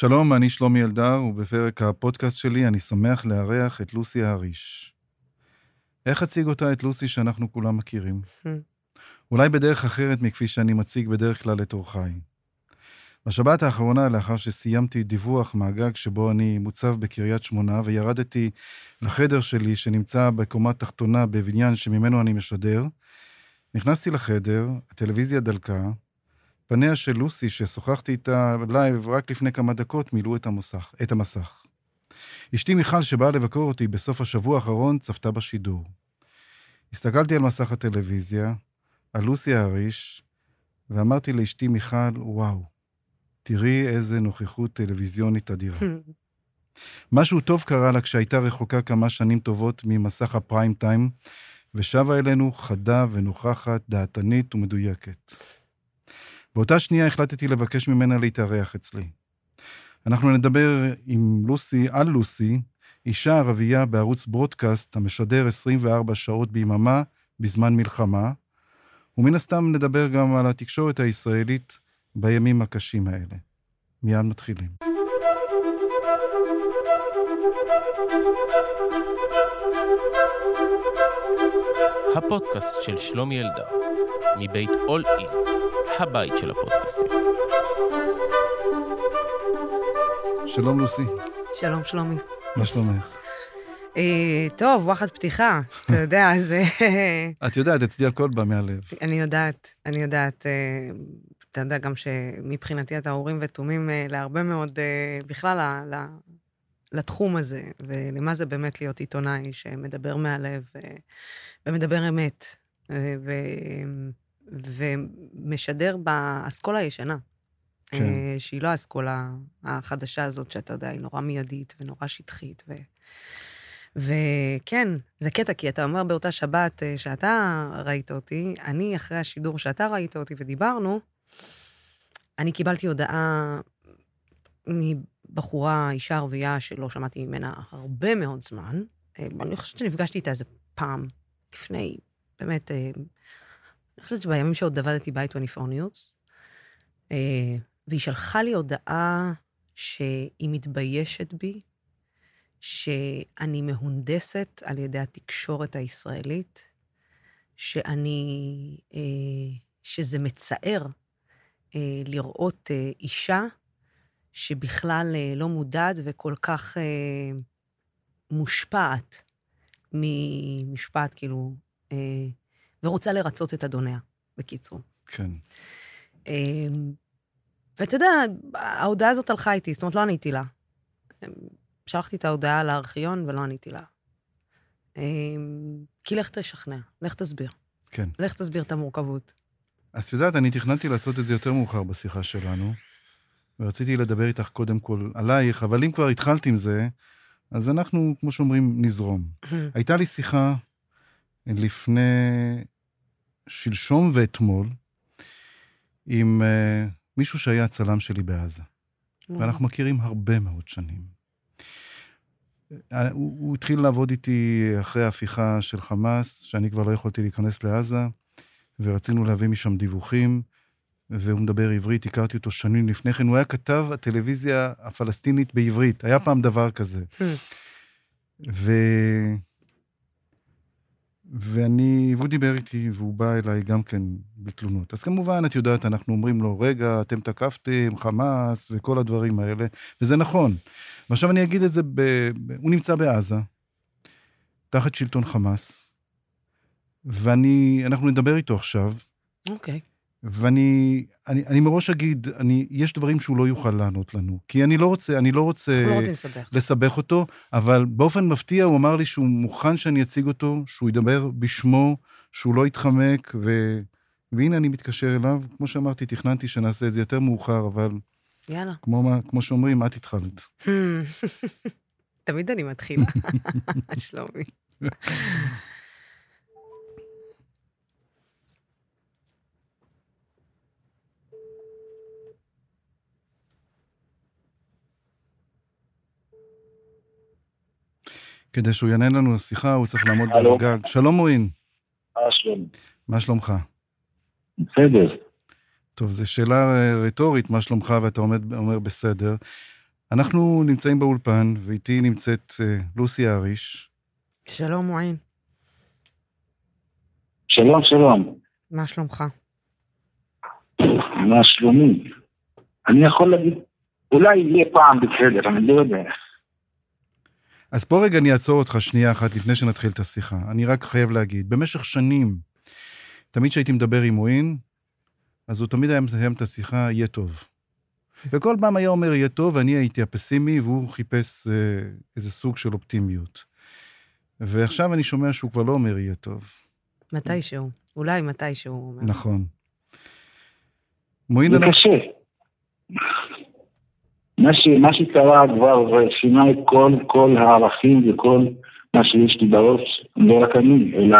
שלום, אני שלומי אלדר, ובפרק הפודקאסט שלי אני שמח לארח את לוסי האריש. איך אציג אותה את לוסי שאנחנו כולם מכירים? אולי בדרך אחרת מכפי שאני מציג בדרך כלל את אורחיי. בשבת האחרונה, לאחר שסיימתי דיווח מהגג שבו אני מוצב בקריית שמונה, וירדתי לחדר שלי שנמצא בקומה תחתונה בבניין שממנו אני משדר, נכנסתי לחדר, הטלוויזיה דלקה, פניה של לוסי, ששוחחתי איתה לייב רק לפני כמה דקות, מילאו את, המסך, את המסך. אשתי מיכל, שבאה לבקר אותי בסוף השבוע האחרון, צפתה בשידור. הסתכלתי על מסך הטלוויזיה, על לוסי אהריש, ואמרתי לאשתי מיכל, וואו, תראי איזה נוכחות טלוויזיונית אדירה. משהו טוב קרה לה כשהייתה רחוקה כמה שנים טובות ממסך הפריים טיים, ושבה אלינו חדה ונוכחת, דעתנית ומדויקת. באותה שנייה החלטתי לבקש ממנה להתארח אצלי. אנחנו נדבר עם לוסי, על לוסי, אישה ערבייה בערוץ ברודקאסט המשדר 24 שעות ביממה בזמן מלחמה, ומן הסתם נדבר גם על התקשורת הישראלית בימים הקשים האלה. מיד מתחילים. הפודקאסט של שלומי אלדר, מבית אול אין, הבית של הפודקאסטים. שלום לוסי, שלום, שלומי. מה שלומך? אה, טוב, וואחד פתיחה, אתה יודע, זה... את יודעת, אצלי הכל בא מהלב. אני יודעת, אני יודעת. אתה יודע גם שמבחינתי אתה אורים ותומים אה, להרבה מאוד, אה, בכלל ל- לתחום הזה, ולמה זה באמת להיות עיתונאי שמדבר מהלב ומדבר אמת, ו- ומשדר באסכולה הישנה. כן. אה, שהיא לא האסכולה החדשה הזאת, שאתה יודע, היא נורא מיידית ונורא שטחית. ו... וכן, זה קטע, כי אתה אומר באותה שבת שאתה ראית אותי, אני, אחרי השידור שאתה ראית אותי ודיברנו, אני קיבלתי הודעה מבחורה, אישה ערבייה, שלא שמעתי ממנה הרבה מאוד זמן. אה, אני חושבת שנפגשתי איתה איזה פעם, לפני, באמת, אה, אני חושבת שבימים שעוד עבדתי ב-i24 News, אה, והיא שלחה לי הודעה שהיא מתביישת בי, שאני מהונדסת על ידי התקשורת הישראלית, שאני, שזה מצער לראות אה, אישה שבכלל אה, לא מודעת וכל כך אה, מושפעת ממשפט, כאילו, אה, ורוצה לרצות את אדוניה, בקיצור. כן. ואתה יודע, ההודעה הזאת הלכה איתי, זאת אומרת, לא עניתי לה. שלחתי את ההודעה לארכיון ולא עניתי לה. כי לך תשכנע, לך תסביר. כן. לך תסביר את המורכבות. אז את יודעת, אני תכננתי לעשות את זה יותר מאוחר בשיחה שלנו, ורציתי לדבר איתך קודם כל עלייך, אבל אם כבר התחלת עם זה, אז אנחנו, כמו שאומרים, נזרום. הייתה לי שיחה לפני שלשום ואתמול עם uh, מישהו שהיה הצלם שלי בעזה, ואנחנו מכירים הרבה מאוד שנים. אה, הוא, הוא התחיל לעבוד איתי אחרי ההפיכה של חמאס, שאני כבר לא יכולתי להיכנס לעזה, ורצינו להביא משם דיווחים, והוא מדבר עברית, הכרתי אותו שנים לפני כן, הוא היה כתב הטלוויזיה הפלסטינית בעברית, היה פעם דבר כזה. ו... ואני, והוא דיבר איתי, והוא בא אליי גם כן בתלונות. אז כמובן, את יודעת, אנחנו אומרים לו, רגע, אתם תקפתם, חמאס וכל הדברים האלה, וזה נכון. ועכשיו אני אגיד את זה, ב... הוא נמצא בעזה, תחת שלטון חמאס, ואני, אנחנו נדבר איתו עכשיו, אוקיי. ואני אני, אני מראש אגיד, אני, יש דברים שהוא לא יוכל לענות לנו, כי אני לא רוצה, אני לא רוצה לא לסבך. לסבך אותו, אבל באופן מפתיע הוא אמר לי שהוא מוכן שאני אציג אותו, שהוא ידבר בשמו, שהוא לא יתחמק, ו... והנה אני מתקשר אליו. כמו שאמרתי, תכננתי שנעשה את זה יותר מאוחר, אבל יאללה. כמו, מה- כמו שאומרים, את התחלת. תמיד אני מתחילה, שלומי. כדי שהוא יענה לנו לשיחה, הוא צריך לעמוד הלו. בגג. שלום מועין, אה, שלום. מה שלומך? בסדר. טוב, זו שאלה אה, רטורית, מה שלומך, ואתה עומד, אומר בסדר. אנחנו נמצאים באולפן, ואיתי נמצאת אה, לוסי אריש. שלום, מועין. שלום, שלום. מה שלומך? מה שלומי? אני יכול להגיד, אולי יהיה פעם בסדר, אני לא יודע. אז פה רגע אני אעצור אותך שנייה אחת לפני שנתחיל את השיחה. אני רק חייב להגיד, במשך שנים, תמיד כשהייתי מדבר עם מועין, אז הוא תמיד היה מסיים את השיחה, יהיה טוב. וכל פעם היה אומר, יהיה טוב, ואני הייתי הפסימי, והוא חיפש אה, איזה סוג של אופטימיות. ועכשיו אני שומע שהוא כבר לא אומר, יהיה טוב. מתישהו. אולי מתישהו. נכון. מועין, זה אנחנו... קשה. מה, ש, מה שקרה כבר שינה את כל, כל הערכים וכל מה שיש לי בראש, לא רק אני, אלא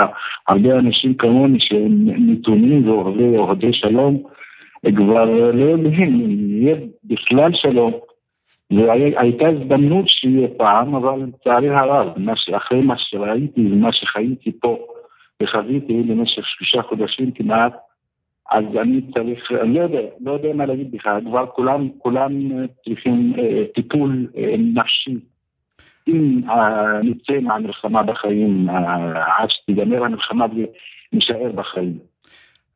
הרבה אנשים כמוני שהם נתונים ואוהבי אוהדי שלום, כבר לא יודעים יהיה בכלל שלום. והייתה הזדמנות שיהיה פעם, אבל לצערי הרב, אחרי מה שראיתי ומה שחייתי פה וחוויתי במשך שלושה חודשים כמעט, אז אני צריך, אני לא יודע, לא יודע מה להגיד לך, כבר כולם, כולם אה, צריכים אה, טיפול אה, נפשי. אם אה, נצא מהמלחמה בחיים, אה, עד שתיגמר המלחמה ונישאר בחיים.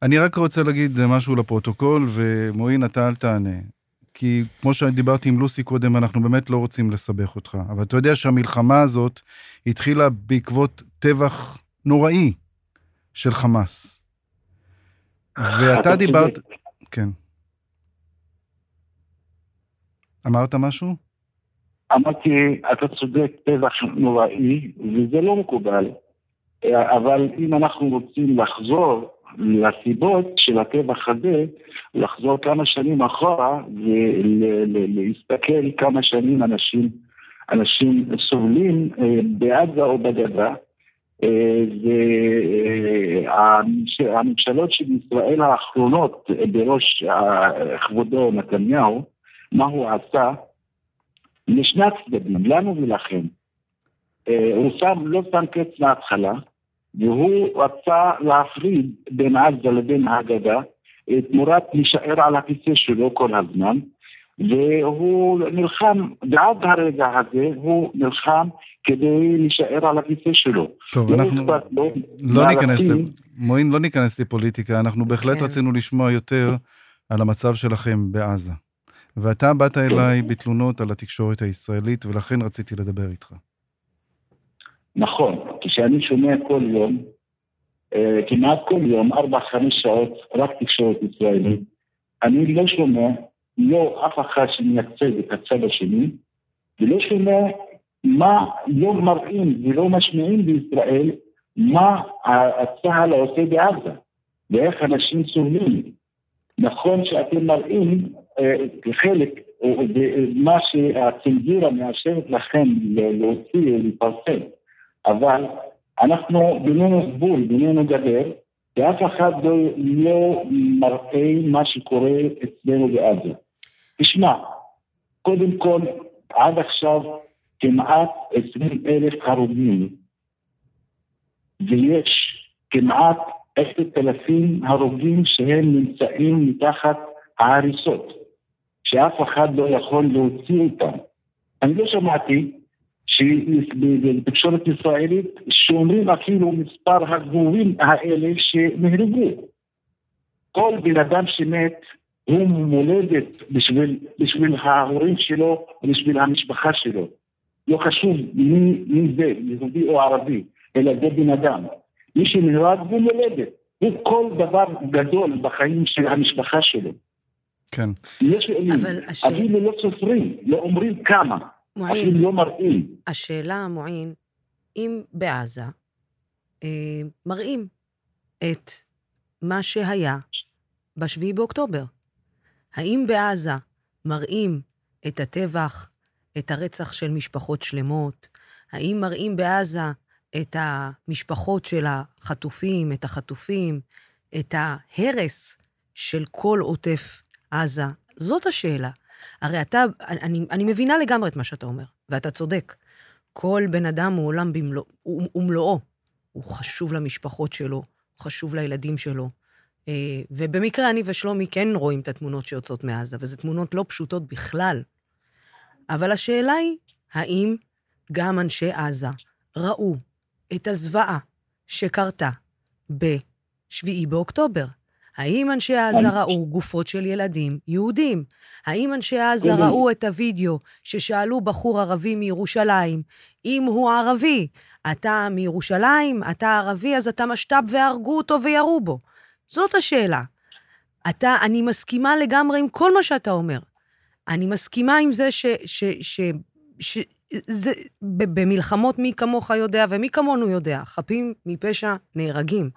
אני רק רוצה להגיד משהו לפרוטוקול, ומועין, אתה אל תענה. כי כמו שדיברתי עם לוסי קודם, אנחנו באמת לא רוצים לסבך אותך. אבל אתה יודע שהמלחמה הזאת התחילה בעקבות טבח נוראי של חמאס. ואתה אתה דיברת... כן. אמרת משהו? אמרתי, אתה צודק, טבח נוראי, וזה לא מקובל. אבל אם אנחנו רוצים לחזור לסיבות של הטבח הזה, לחזור כמה שנים אחורה ולהסתכל כמה שנים אנשים, אנשים סובלים אה, בעזה או בגדה. אה, והממשלות של ישראל האחרונות בראש אה, כבודו נתניהו, מה הוא עשה? לשני הצדדים, לנו ולכם. אה, הוא שם, לא שם קץ מההתחלה, והוא רצה להפריד בין עזה לבין הגדה, אה, תמורת להישאר על הכיסא שלו כל הזמן, והוא נלחם, ועד הרגע הזה הוא נלחם כדי להישאר על הכיסא שלו. טוב, אנחנו לא ניכנס, מועין, לא ניכנס לפוליטיקה, אנחנו בהחלט כן. רצינו לשמוע יותר על המצב שלכם בעזה. ואתה באת אליי בתלונות על התקשורת הישראלית, ולכן רציתי לדבר איתך. נכון, כשאני שומע כל יום, אה, כמעט כל יום, ארבע-חמש שעות, רק תקשורת ישראלית, אני לא שומע, לא אף אחד שמייצג את הצד השני, ולא שומע מה לא מראים ולא משמיעים בישראל, מה הצה"ל עושה בעזה, ואיך אנשים סובלים. נכון שאתם מראים אה, חלק, או אה, מה שהצנזורה מאשרת לכם להוציא לפרסם. אבל אנחנו בינינו גבול, בינינו גדר, ואף אחד לא, לא מראה מה שקורה אצלנו בעזה. תשמע, קודם כל, עד עכשיו כמעט 20 אלף הרוגים, ויש כמעט עשרת אלפים הרוגים שהם נמצאים מתחת ההריסות, שאף אחד לא יכול להוציא אותם. אני לא שמעתי שבתקשורת ישראלית שאומרים אפילו מספר הגבורים האלה שנהרגו. כל בן אדם שמת הוא מולדת בשביל, בשביל ההורים שלו ובשביל המשפחה שלו. לא חשוב מי, מי זה, יהודי או ערבי, אלא זה בן אדם. מי שנהרג הוא מולדת. הוא כל דבר גדול בחיים של המשפחה שלו. כן. יש שואלים, אבל אפילו לא סופרים, לא אומרים כמה, מועין, לא מראים. השאלה, מועין, אם בעזה אה, מראים את מה שהיה ב-7 באוקטובר, האם בעזה מראים את הטבח, את הרצח של משפחות שלמות? האם מראים בעזה את המשפחות של החטופים, את החטופים, את ההרס של כל עוטף עזה? זאת השאלה. הרי אתה, אני, אני מבינה לגמרי את מה שאתה אומר, ואתה צודק. כל בן אדם הוא עולם במלוא, הוא- ומלואו. הוא חשוב למשפחות שלו, הוא חשוב לילדים שלו. אה, ובמקרה אני ושלומי כן רואים את התמונות שיוצאות מעזה, וזה תמונות לא פשוטות בכלל. אבל השאלה היא, האם גם אנשי עזה ראו את הזוועה שקרתה ב-7 באוקטובר? האם אנשי עזה ראו גופות של ילדים יהודים? האם אנשי עזה ראו את הוידאו ששאלו בחור ערבי מירושלים, אם הוא ערבי, אתה מירושלים, אתה ערבי, אז אתה משת"פ והרגו אותו וירו בו? זאת השאלה. אתה, אני מסכימה לגמרי עם כל מה שאתה אומר. אני מסכימה עם זה ש... ש, ש, ש זה, במלחמות מי כמוך יודע ומי כמונו יודע, חפים מפשע נהרגים.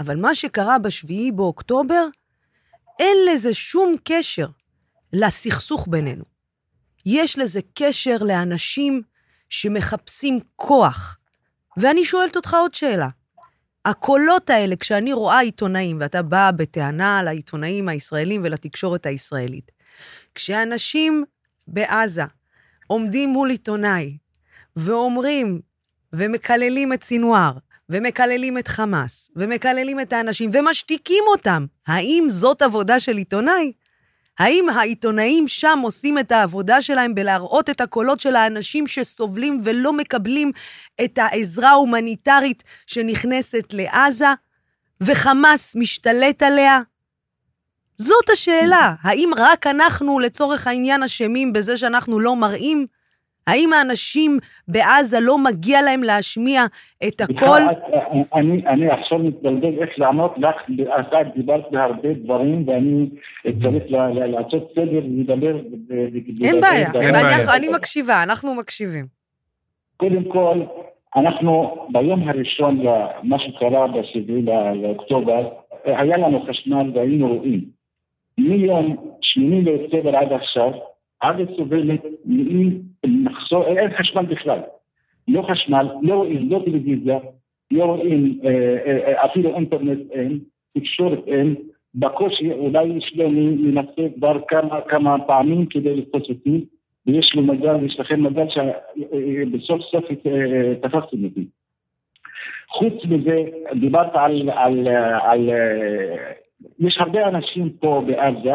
אבל מה שקרה בשביעי באוקטובר, אין לזה שום קשר לסכסוך בינינו. יש לזה קשר לאנשים שמחפשים כוח. ואני שואלת אותך עוד שאלה. הקולות האלה, כשאני רואה עיתונאים, ואתה בא בטענה לעיתונאים הישראלים ולתקשורת הישראלית, כשאנשים בעזה עומדים מול עיתונאי ואומרים ומקללים את סינואר, ומקללים את חמאס, ומקללים את האנשים, ומשתיקים אותם, האם זאת עבודה של עיתונאי? האם העיתונאים שם עושים את העבודה שלהם בלהראות את הקולות של האנשים שסובלים ולא מקבלים את העזרה ההומניטרית שנכנסת לעזה, וחמאס משתלט עליה? זאת השאלה. האם רק אנחנו, לצורך העניין, אשמים בזה שאנחנו לא מראים? האם האנשים בעזה לא מגיע להם להשמיע את הקול? סליחה, את- אני, אני עכשיו מתבלבל איך לענות לך, אתה דיברת בהרבה דברים ואני צריך לעשות סדר ולדבר. אין בעיה, אני- מקשיבה, אנחנו מקשיבים. קודם כל, אנחנו ביום הראשון למה שקרה בשבעי לאוקטובר, היה לנו חשמל והיינו רואים. מיום שמיני לאוקטובר עד עכשיו, עד סובלת ממחסור, אין חשמל בכלל. לא חשמל, לא רואים, לא טלוויזיה, לא רואים, אה, אה, אפילו אינטרנט אין, תקשורת אין, בקושי אולי שלומי מנסה כבר כמה, כמה פעמים כדי לתפוס אותי, ויש לו מזל, יש לכם מזל שבסוף סוף אה, תפסתם אותי. חוץ מזה, דיברת על, על, על, אה, יש הרבה אנשים פה בעזה,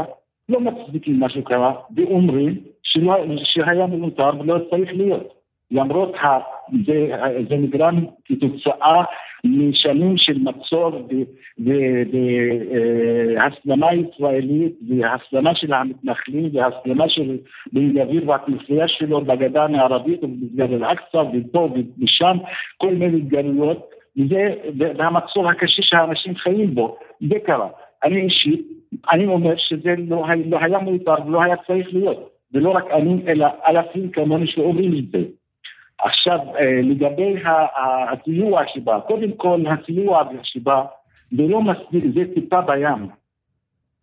לא מצדיקים מה שקרה, ואומרים שלא, שהיה מיותר ולא צריך להיות. למרות ה, זה, זה נגרם כתוצאה משנים של מצור והסלמה ישראלית והסלמה של המתנחלים והסלמה של בן גביר והכנסייה שלו בגדה המערבית ובמסגד אל-אקצא ופה ושם כל מיני התגלויות וזה, והמצור הקשה שהאנשים חיים בו, זה קרה. אני אישית, אני אומר שזה לא, לא היה מיותר ולא היה צריך להיות, ולא רק אני אלא אלפים כמוני שאומרים את זה. עכשיו, לגבי הסיוע שבא, קודם כל הסיוע שבא, זה לא מספיק, זה טיפה בים.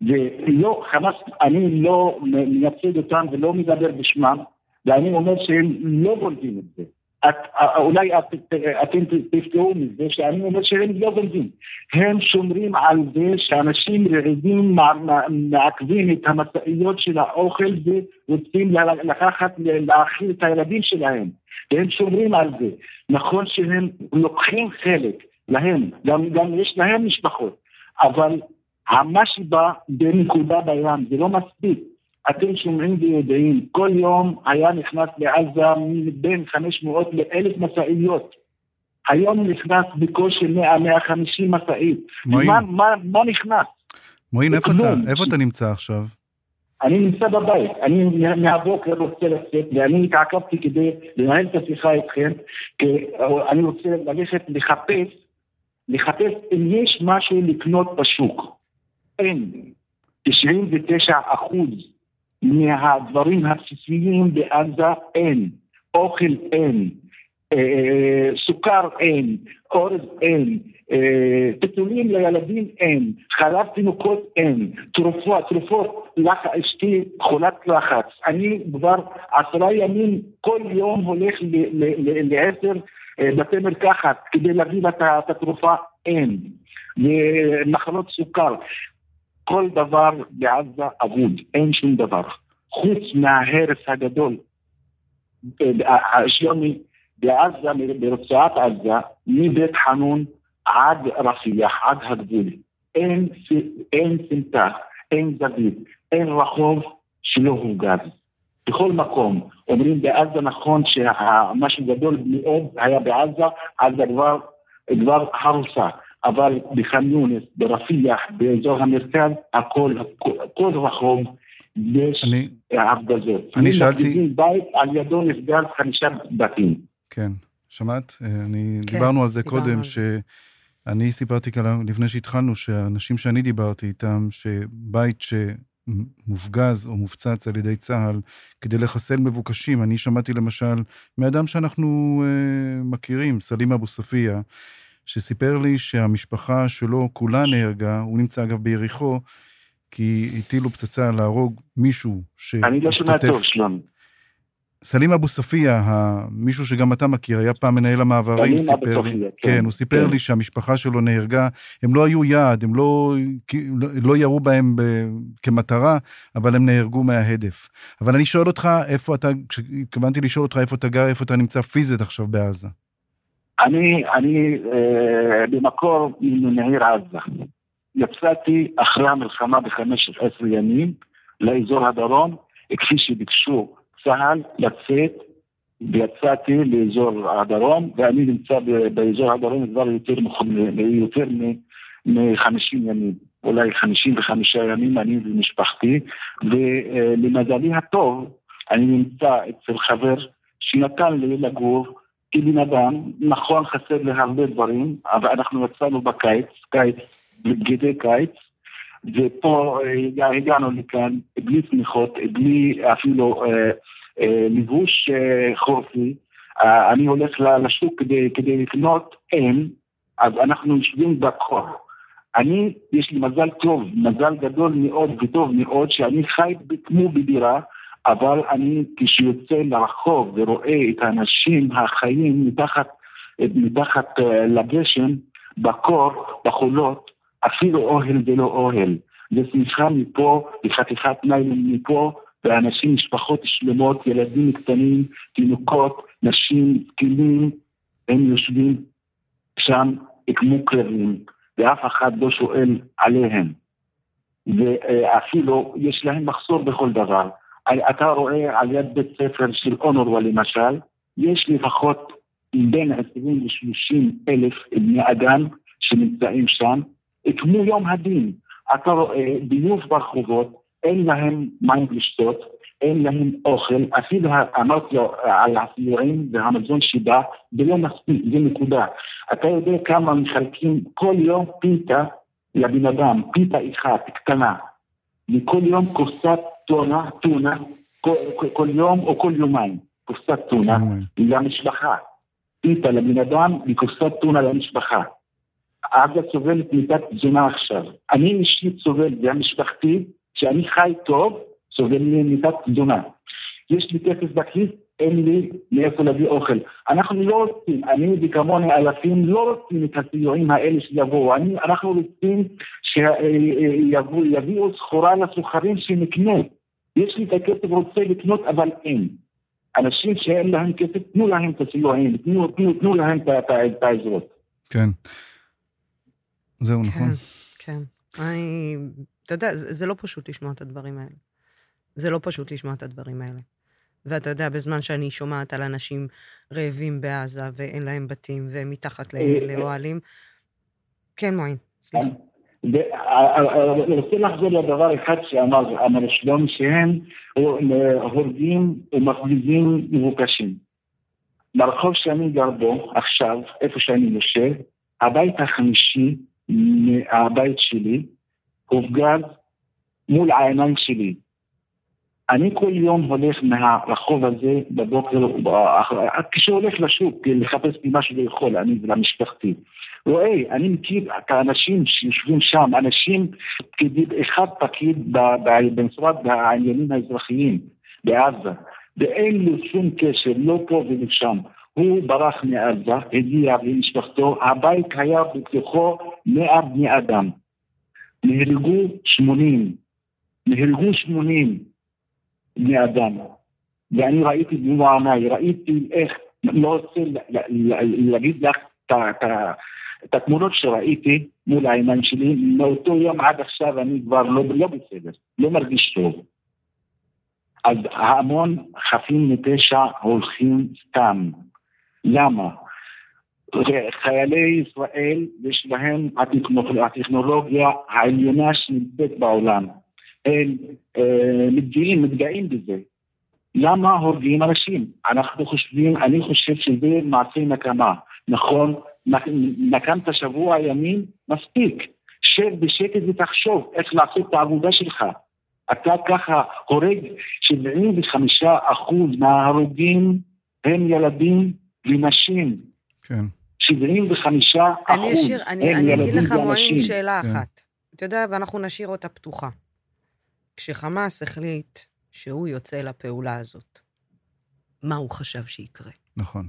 ולא, חמאס, אני לא מייצג אותם ולא מדבר בשמם, ואני אומר שהם לא גונבים את זה. את, אולי את, אתם תפתעו מזה שאני אומר שהם לא גונבים. הם שומרים על זה שאנשים רעבים מעכבים את המשאיות של האוכל ורוצים לקחת, להאכיל את הילדים שלהם. והם שומרים על זה. נכון שהם לוקחים חלק, להם, גם, גם יש להם משפחות, אבל מה שבא בנקודה בים זה לא מספיק. אתם שומעים ויודעים, כל יום היה נכנס לעזה בין 500 ל-1,000 משאיות. היום נכנס בקושי 100-150 משאית. מה, מה, מה נכנס? מועין, איפה אתה, איפה אתה נמצא עכשיו? אני נמצא בבית, אני מהבוקר רוצה לצאת ואני התעכבתי כדי לנהל את השיחה איתכם כי אני רוצה ללכת לחפש, לחפש אם יש משהו לקנות בשוק. אין. 99 אחוז מהדברים הבסיסיים בעזה אין. אוכל אין. אה, סוכר אין. אורז אין. טיטולים לילדים אין, חלב תינוקות אין, תרופות, תרופות, לח... אשתי חולת לחץ, אני כבר עשרה ימים כל יום הולך לעשר בתי מרקחת כדי להביא את התרופה, אין, ומחלות סוכר, כל דבר בעזה אבוד, אין שום דבר, חוץ מההרס הגדול, שלומי בעזה, ברצועת עזה, מבית חנון עד רפיח, עד הגבול. אין, אין סמטה, אין זווית, אין רחוב שלא הוגז. בכל מקום. אומרים בעזה נכון שמשהו גדול מאוד היה בעזה, עזה כבר, כבר הרוסה. אבל בח'אן יונס, ברפיח, באזור המרכז, הכל, כל רחוב, יש אני- הפגזות. אני שאלתי- בית, על ידו נפגע חמישה בתים. כן, שמעת? אה, אני, כן, דיברנו על זה דיברנו קודם, על זה. שאני סיפרתי כאן לפני שהתחלנו, שהאנשים שאני דיברתי איתם, שבית שמופגז או מופצץ על ידי צה"ל כדי לחסל מבוקשים, אני שמעתי למשל מאדם שאנחנו אה, מכירים, סלים אבו ספיה, שסיפר לי שהמשפחה שלו כולה נהרגה, הוא נמצא אגב ביריחו, כי הטילו פצצה להרוג מישהו אני לא שומע שהשתתף. טוב, שלומי. סלים אבו ספיה, מישהו שגם אתה מכיר, היה פעם מנהל המעברים, סיפר לי, כן, כן, הוא סיפר כן. לי שהמשפחה שלו נהרגה, הם לא היו יעד, הם לא, לא- לא ירו בהם ב, כמטרה, אבל הם נהרגו מההדף. אבל אני שואל אותך, איפה אתה, כשהתכוונתי לשאול אותך איפה אתה גר, איפה אתה נמצא פיזית עכשיו בעזה. אני, אני אה, במקור מעיר עזה. יצאתי אחרי המלחמה ב-15 ימים לאזור הדרום, כפי שביקשו צה"ל לצאת, ויצאתי לאזור הדרום, ואני נמצא באזור הדרום כבר יותר, יותר מ-50 ימים, אולי 55 ימים, אני ומשפחתי, ולמזלי הטוב, אני נמצא אצל חבר שנתן לי לגור כבן אדם, נכון חסר לי הרבה דברים, אבל אנחנו יצאנו בקיץ, קיץ, בבגדי קיץ, ופה אה, הגע- הגענו לכאן בלי תמיכות, בלי אפילו אה, אה, לבוש אה, חורפי. אה, אני הולך לשוק כדי, כדי לקנות, אין, אז אנחנו יושבים בקור. אני, יש לי מזל טוב, מזל גדול מאוד וטוב מאוד, שאני חי כמו בדירה, אבל אני כשיוצא לרחוב ורואה את האנשים החיים מתחת, מתחת אה, לגשם, בקור, בחולות, אפילו אוהל ולא אוהל. זה שמחה מפה, וחתיכת ניילון מפה, ואנשים, משפחות שלמות, ילדים קטנים, תינוקות, נשים, זקנים, הם יושבים שם כמו כלבים, ואף אחד לא שואל עליהם. ואפילו יש להם מחסור בכל דבר. אתה רואה על יד בית ספר של אונרווה למשל, יש לפחות בין 20 ל-30 אלף בני אדם שנמצאים שם, כמו יום הדין. אתה רואה ביוב ברחובות, אין להם מים לשתות, אין להם אוכל, אפילו אמרתי על הסיורים והמזון שבא, זה לא מספיק, זה נקודה. אתה יודע כמה מחלקים כל יום פיתה לבן אדם, פיתה אחת קטנה, וכל יום קופסת טונה, טונה, כל, כל, יום או כל יומיים, קופסת טונה למשפחה. פיתה לבן אדם וקופסת טונה למשפחה. עזה סובלת מתת תזונה עכשיו. אני אישית סובל, והמשפחתי, שאני חי טוב, סובל מתת תזונה. יש לי כסף בכיס, אין לי מאיפה להביא אוכל. אנחנו לא רוצים, אני וכמוני אלפים לא רוצים את הסיועים האלה שיבואו. אני, אנחנו רוצים שיביאו סחורה לסוחרים שנקנה. יש לי את הכסף, רוצה לקנות, אבל אין. אנשים שאין להם כסף, תנו להם את הסיועים, תנו, תנו, תנו להם את, העזרות. כן. זהו, נכון. כן, כן. אני, אתה יודע, זה, זה לא פשוט לשמוע את הדברים האלה. זה לא פשוט לשמוע את הדברים האלה. ואתה יודע, בזמן שאני שומעת על אנשים רעבים בעזה ואין להם בתים והם מתחת לאוהלים, כן, מועין, סליחה. אני רוצה לחזור לדבר אחד שאמר אמר שלום, שהם הורגים ומפגיזים מבוקשים. ברחוב שאני גר בו עכשיו, איפה שאני יושב, הבית החמישי מהבית שלי הופגז מול העיניים שלי. אני כל יום הולך מהרחוב הזה בבוקר, כשהולך לשוק לחפש לי משהו לאכול, אני ולמשפחתי. רואה, אני מכיר את האנשים שיושבים שם, אנשים, פקיד, אחד פקיד במשרד העניינים האזרחיים בעזה, ואין לו שום קשר, לא פה ולא שם. הוא ברח מעזה, הגיע למשפחתו, הבית היה בתוכו מאה בני אדם. נהרגו שמונים, נהרגו שמונים בני אדם. ואני ראיתי במו עיניי, ראיתי איך, לא רוצה להגיד לך את התמונות שראיתי מול העיניים שלי, מאותו יום עד עכשיו אני כבר לא, לא בסדר, לא מרגיש טוב. אז המון חפים מפשע הולכים סתם. למה? חיילי ישראל יש להם הטכנולוגיה העליונה שנמצאת בעולם. הם אה, מתגאים, מתגאים בזה. למה הורגים אנשים? אנחנו חושבים, אני חושב שזה מעשה נקמה. נכון, נקמת שבוע ימים, מספיק. שב בשקט ותחשוב איך לעשות את העבודה שלך. אתה ככה הורג 75 אחוז מההרוגים הם ילדים ונשים. כן. 75 אחוז אני אשאיר, אני, אני אגיד לך, ואנשים. שאלה כן. אחת. אתה יודע, ואנחנו נשאיר אותה פתוחה. כשחמאס החליט שהוא יוצא לפעולה הזאת, מה הוא חשב שיקרה? נכון.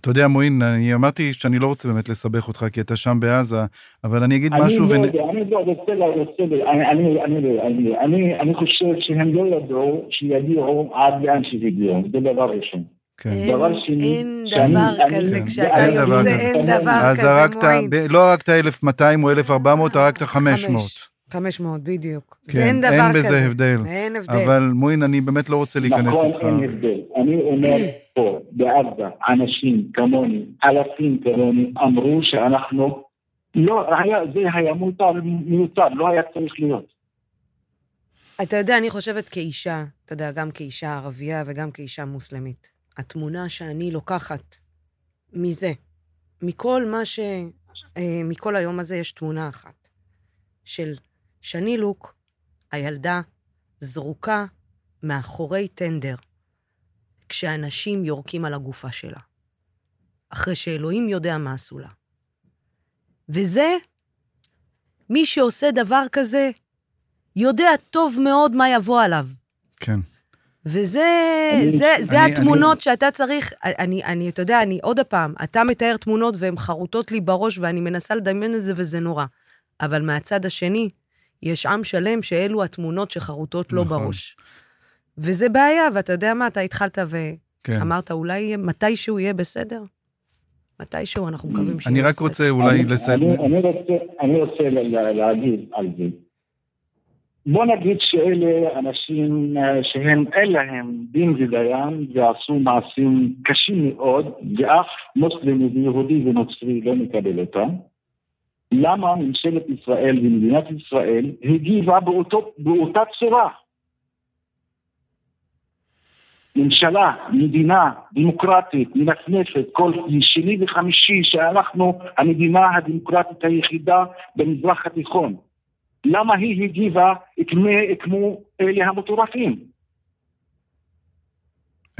אתה יודע, מועין, אני אמרתי שאני לא רוצה באמת לסבך אותך, כי אתה שם בעזה, אבל אני אגיד אני משהו... לא ונ- יודע, אני לא רוצה, לא אני- אני- אני לא- אני- אני- אני חושב שהם לא ידעו שיגיעו עד לאן שהגיעו, זה דבר ראשון. כן. דבר שני, אין דבר אני- כזה. כשאתה אין דבר יוצא, כזה. אין דבר אז כזה, הרגת, מועין. ב- לא הרגת 1,200 או 1,400, הרגת 500. חמש. 500, בדיוק. כן, זה אין דבר אין כזה. בזה הבדל. אין הבדל. אבל מועין, אני באמת לא רוצה להיכנס נכון, איתך. אין הבדל. אני אומר פה, בעזה, אנשים כמוני, אלפים כמוני, אמרו שאנחנו, לא, היה, זה היה מותר, מיותר, לא היה צריך להיות. אתה יודע, אני חושבת כאישה, אתה יודע, גם כאישה ערבייה וגם כאישה מוסלמית, התמונה שאני לוקחת מזה, מכל מה ש... אה, מכל היום הזה יש תמונה אחת, של שני לוק, הילדה, זרוקה מאחורי טנדר, כשאנשים יורקים על הגופה שלה, אחרי שאלוהים יודע מה עשו לה. וזה, מי שעושה דבר כזה, יודע טוב מאוד מה יבוא עליו. כן. וזה אני- זה, זה אני- התמונות שאתה צריך, אני, אני, אתה יודע, אני עוד פעם, אתה מתאר תמונות והן חרוטות לי בראש ואני מנסה לדמיין את זה וזה נורא. אבל מהצד השני, יש עם שלם שאלו התמונות שחרוטות לו נכון. בראש. וזה בעיה, ואתה יודע מה, אתה התחלת כן. ואמרת, אולי מתישהו יהיה בסדר? מתישהו אנחנו מקווים שיהיה אני בסדר. רק רוצה אולי אני- לסיים. אני, אני רוצה, אני רוצה ל- ל- להגיד על זה. בוא נגיד שאלה אנשים אה, שהם אין להם דין ודיין ועשו מעשים קשים מאוד ואף מוסלמי ויהודי ונוצרי לא מקבל אותם. למה ממשלת ישראל ומדינת ישראל הגיבה באותו, באותה צורה? ממשלה, מדינה דמוקרטית, מנפנפת, כל שני וחמישי שאנחנו המדינה הדמוקרטית היחידה במזרח התיכון. למה היא הגיבה כמו, אלה המטורפים?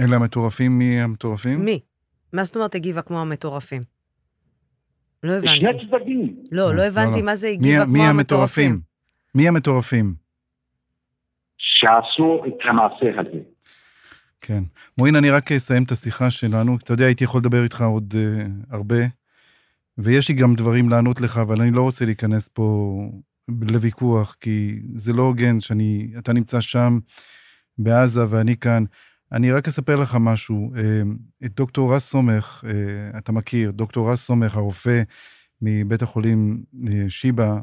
אלה המטורפים, מי המטורפים? מי? מה זאת אומרת הגיבה כמו המטורפים? לא שני הבנתי. צדדים. לא, לא הבנתי לא. מה זה הגיבה מי כמו? המטורפים. מי המטורפים? שעשו את המעשה הזה. כן. מועין, אני רק אסיים את השיחה שלנו. אתה יודע, הייתי יכול לדבר איתך עוד uh, הרבה, ויש לי גם דברים לענות לך, אבל אני לא רוצה להיכנס פה לוויכוח, כי זה לא הוגן שאני, אתה נמצא שם בעזה ואני כאן. אני רק אספר לך משהו. אה, את דוקטור רז סומך, אה, אתה מכיר, דוקטור רז סומך, הרופא מבית החולים אה, שיבא,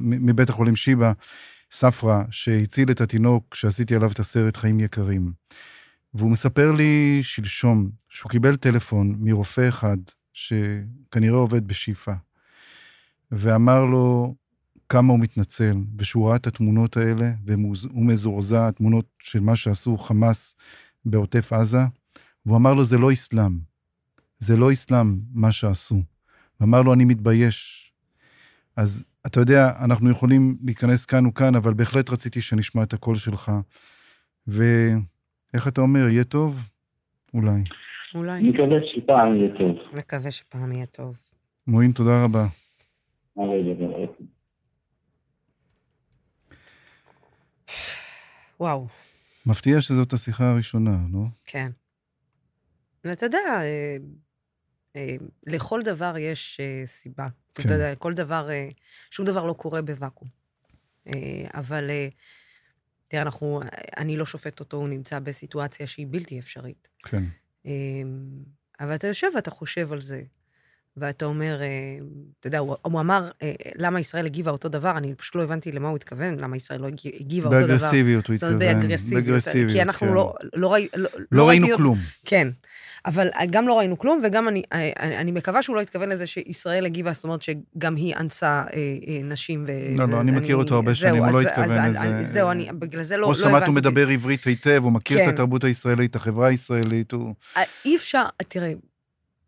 מבית החולים שיבא, ספרא, שהציל את התינוק שעשיתי עליו את הסרט חיים יקרים. והוא מספר לי שלשום שהוא קיבל טלפון מרופא אחד, שכנראה עובד בשיפא, ואמר לו כמה הוא מתנצל, ושהוא ראה את התמונות האלה, והוא מזועזע, התמונות של מה שעשו חמאס בעוטף עזה, והוא אמר לו, זה לא אסלאם. זה לא אסלאם, מה שעשו. ואמר לו, אני מתבייש. אז אתה יודע, אנחנו יכולים להיכנס כאן וכאן, אבל בהחלט רציתי שנשמע את הקול שלך. ואיך אתה אומר, יהיה טוב? אולי. אולי. אני מקווה שפעם יהיה טוב. מקווה שפעם יהיה טוב. מועין, תודה רבה. אבל זה וואו, מפתיע שזאת השיחה הראשונה, לא? כן. ואתה יודע, אה, אה, לכל דבר יש אה, סיבה. כן. אתה יודע, כל דבר, אה, שום דבר לא קורה בוואקום. אה, אבל אה, תראה, אנחנו, אני לא שופט אותו, הוא נמצא בסיטואציה שהיא בלתי אפשרית. כן. אה, אבל אתה יושב ואתה חושב על זה. ואתה אומר, אה, אתה יודע, הוא, הוא אמר, אה, למה ישראל הגיבה אותו דבר, אני פשוט לא הבנתי למה הוא התכוון, למה ישראל לא הגיבה, אותו דבר. באגרסיביות הוא התכוון. באגרסיביות. כי אנחנו כן. לא, לא, ראי, לא, לא ראינו ראיתי- כלום. כן. אבל גם לא ראינו כלום, וגם אני, אני, מקווה שהוא לא התכוון לזה שישראל הגיבה, זאת אומרת שגם היא אנסה אה, אה, נשים. ו, לא, לא, אני מכיר אותו הרבה שנים, הוא לא התכוון אז לזה. זהו, אני, בגלל זה לא, לא ששמעת, הוא הבנתי. מדבר עברית היטב, הוא מכיר את כן. התרבות הישראלית, את החברה הישראלית, הוא... אה, אי אפשר, תראה,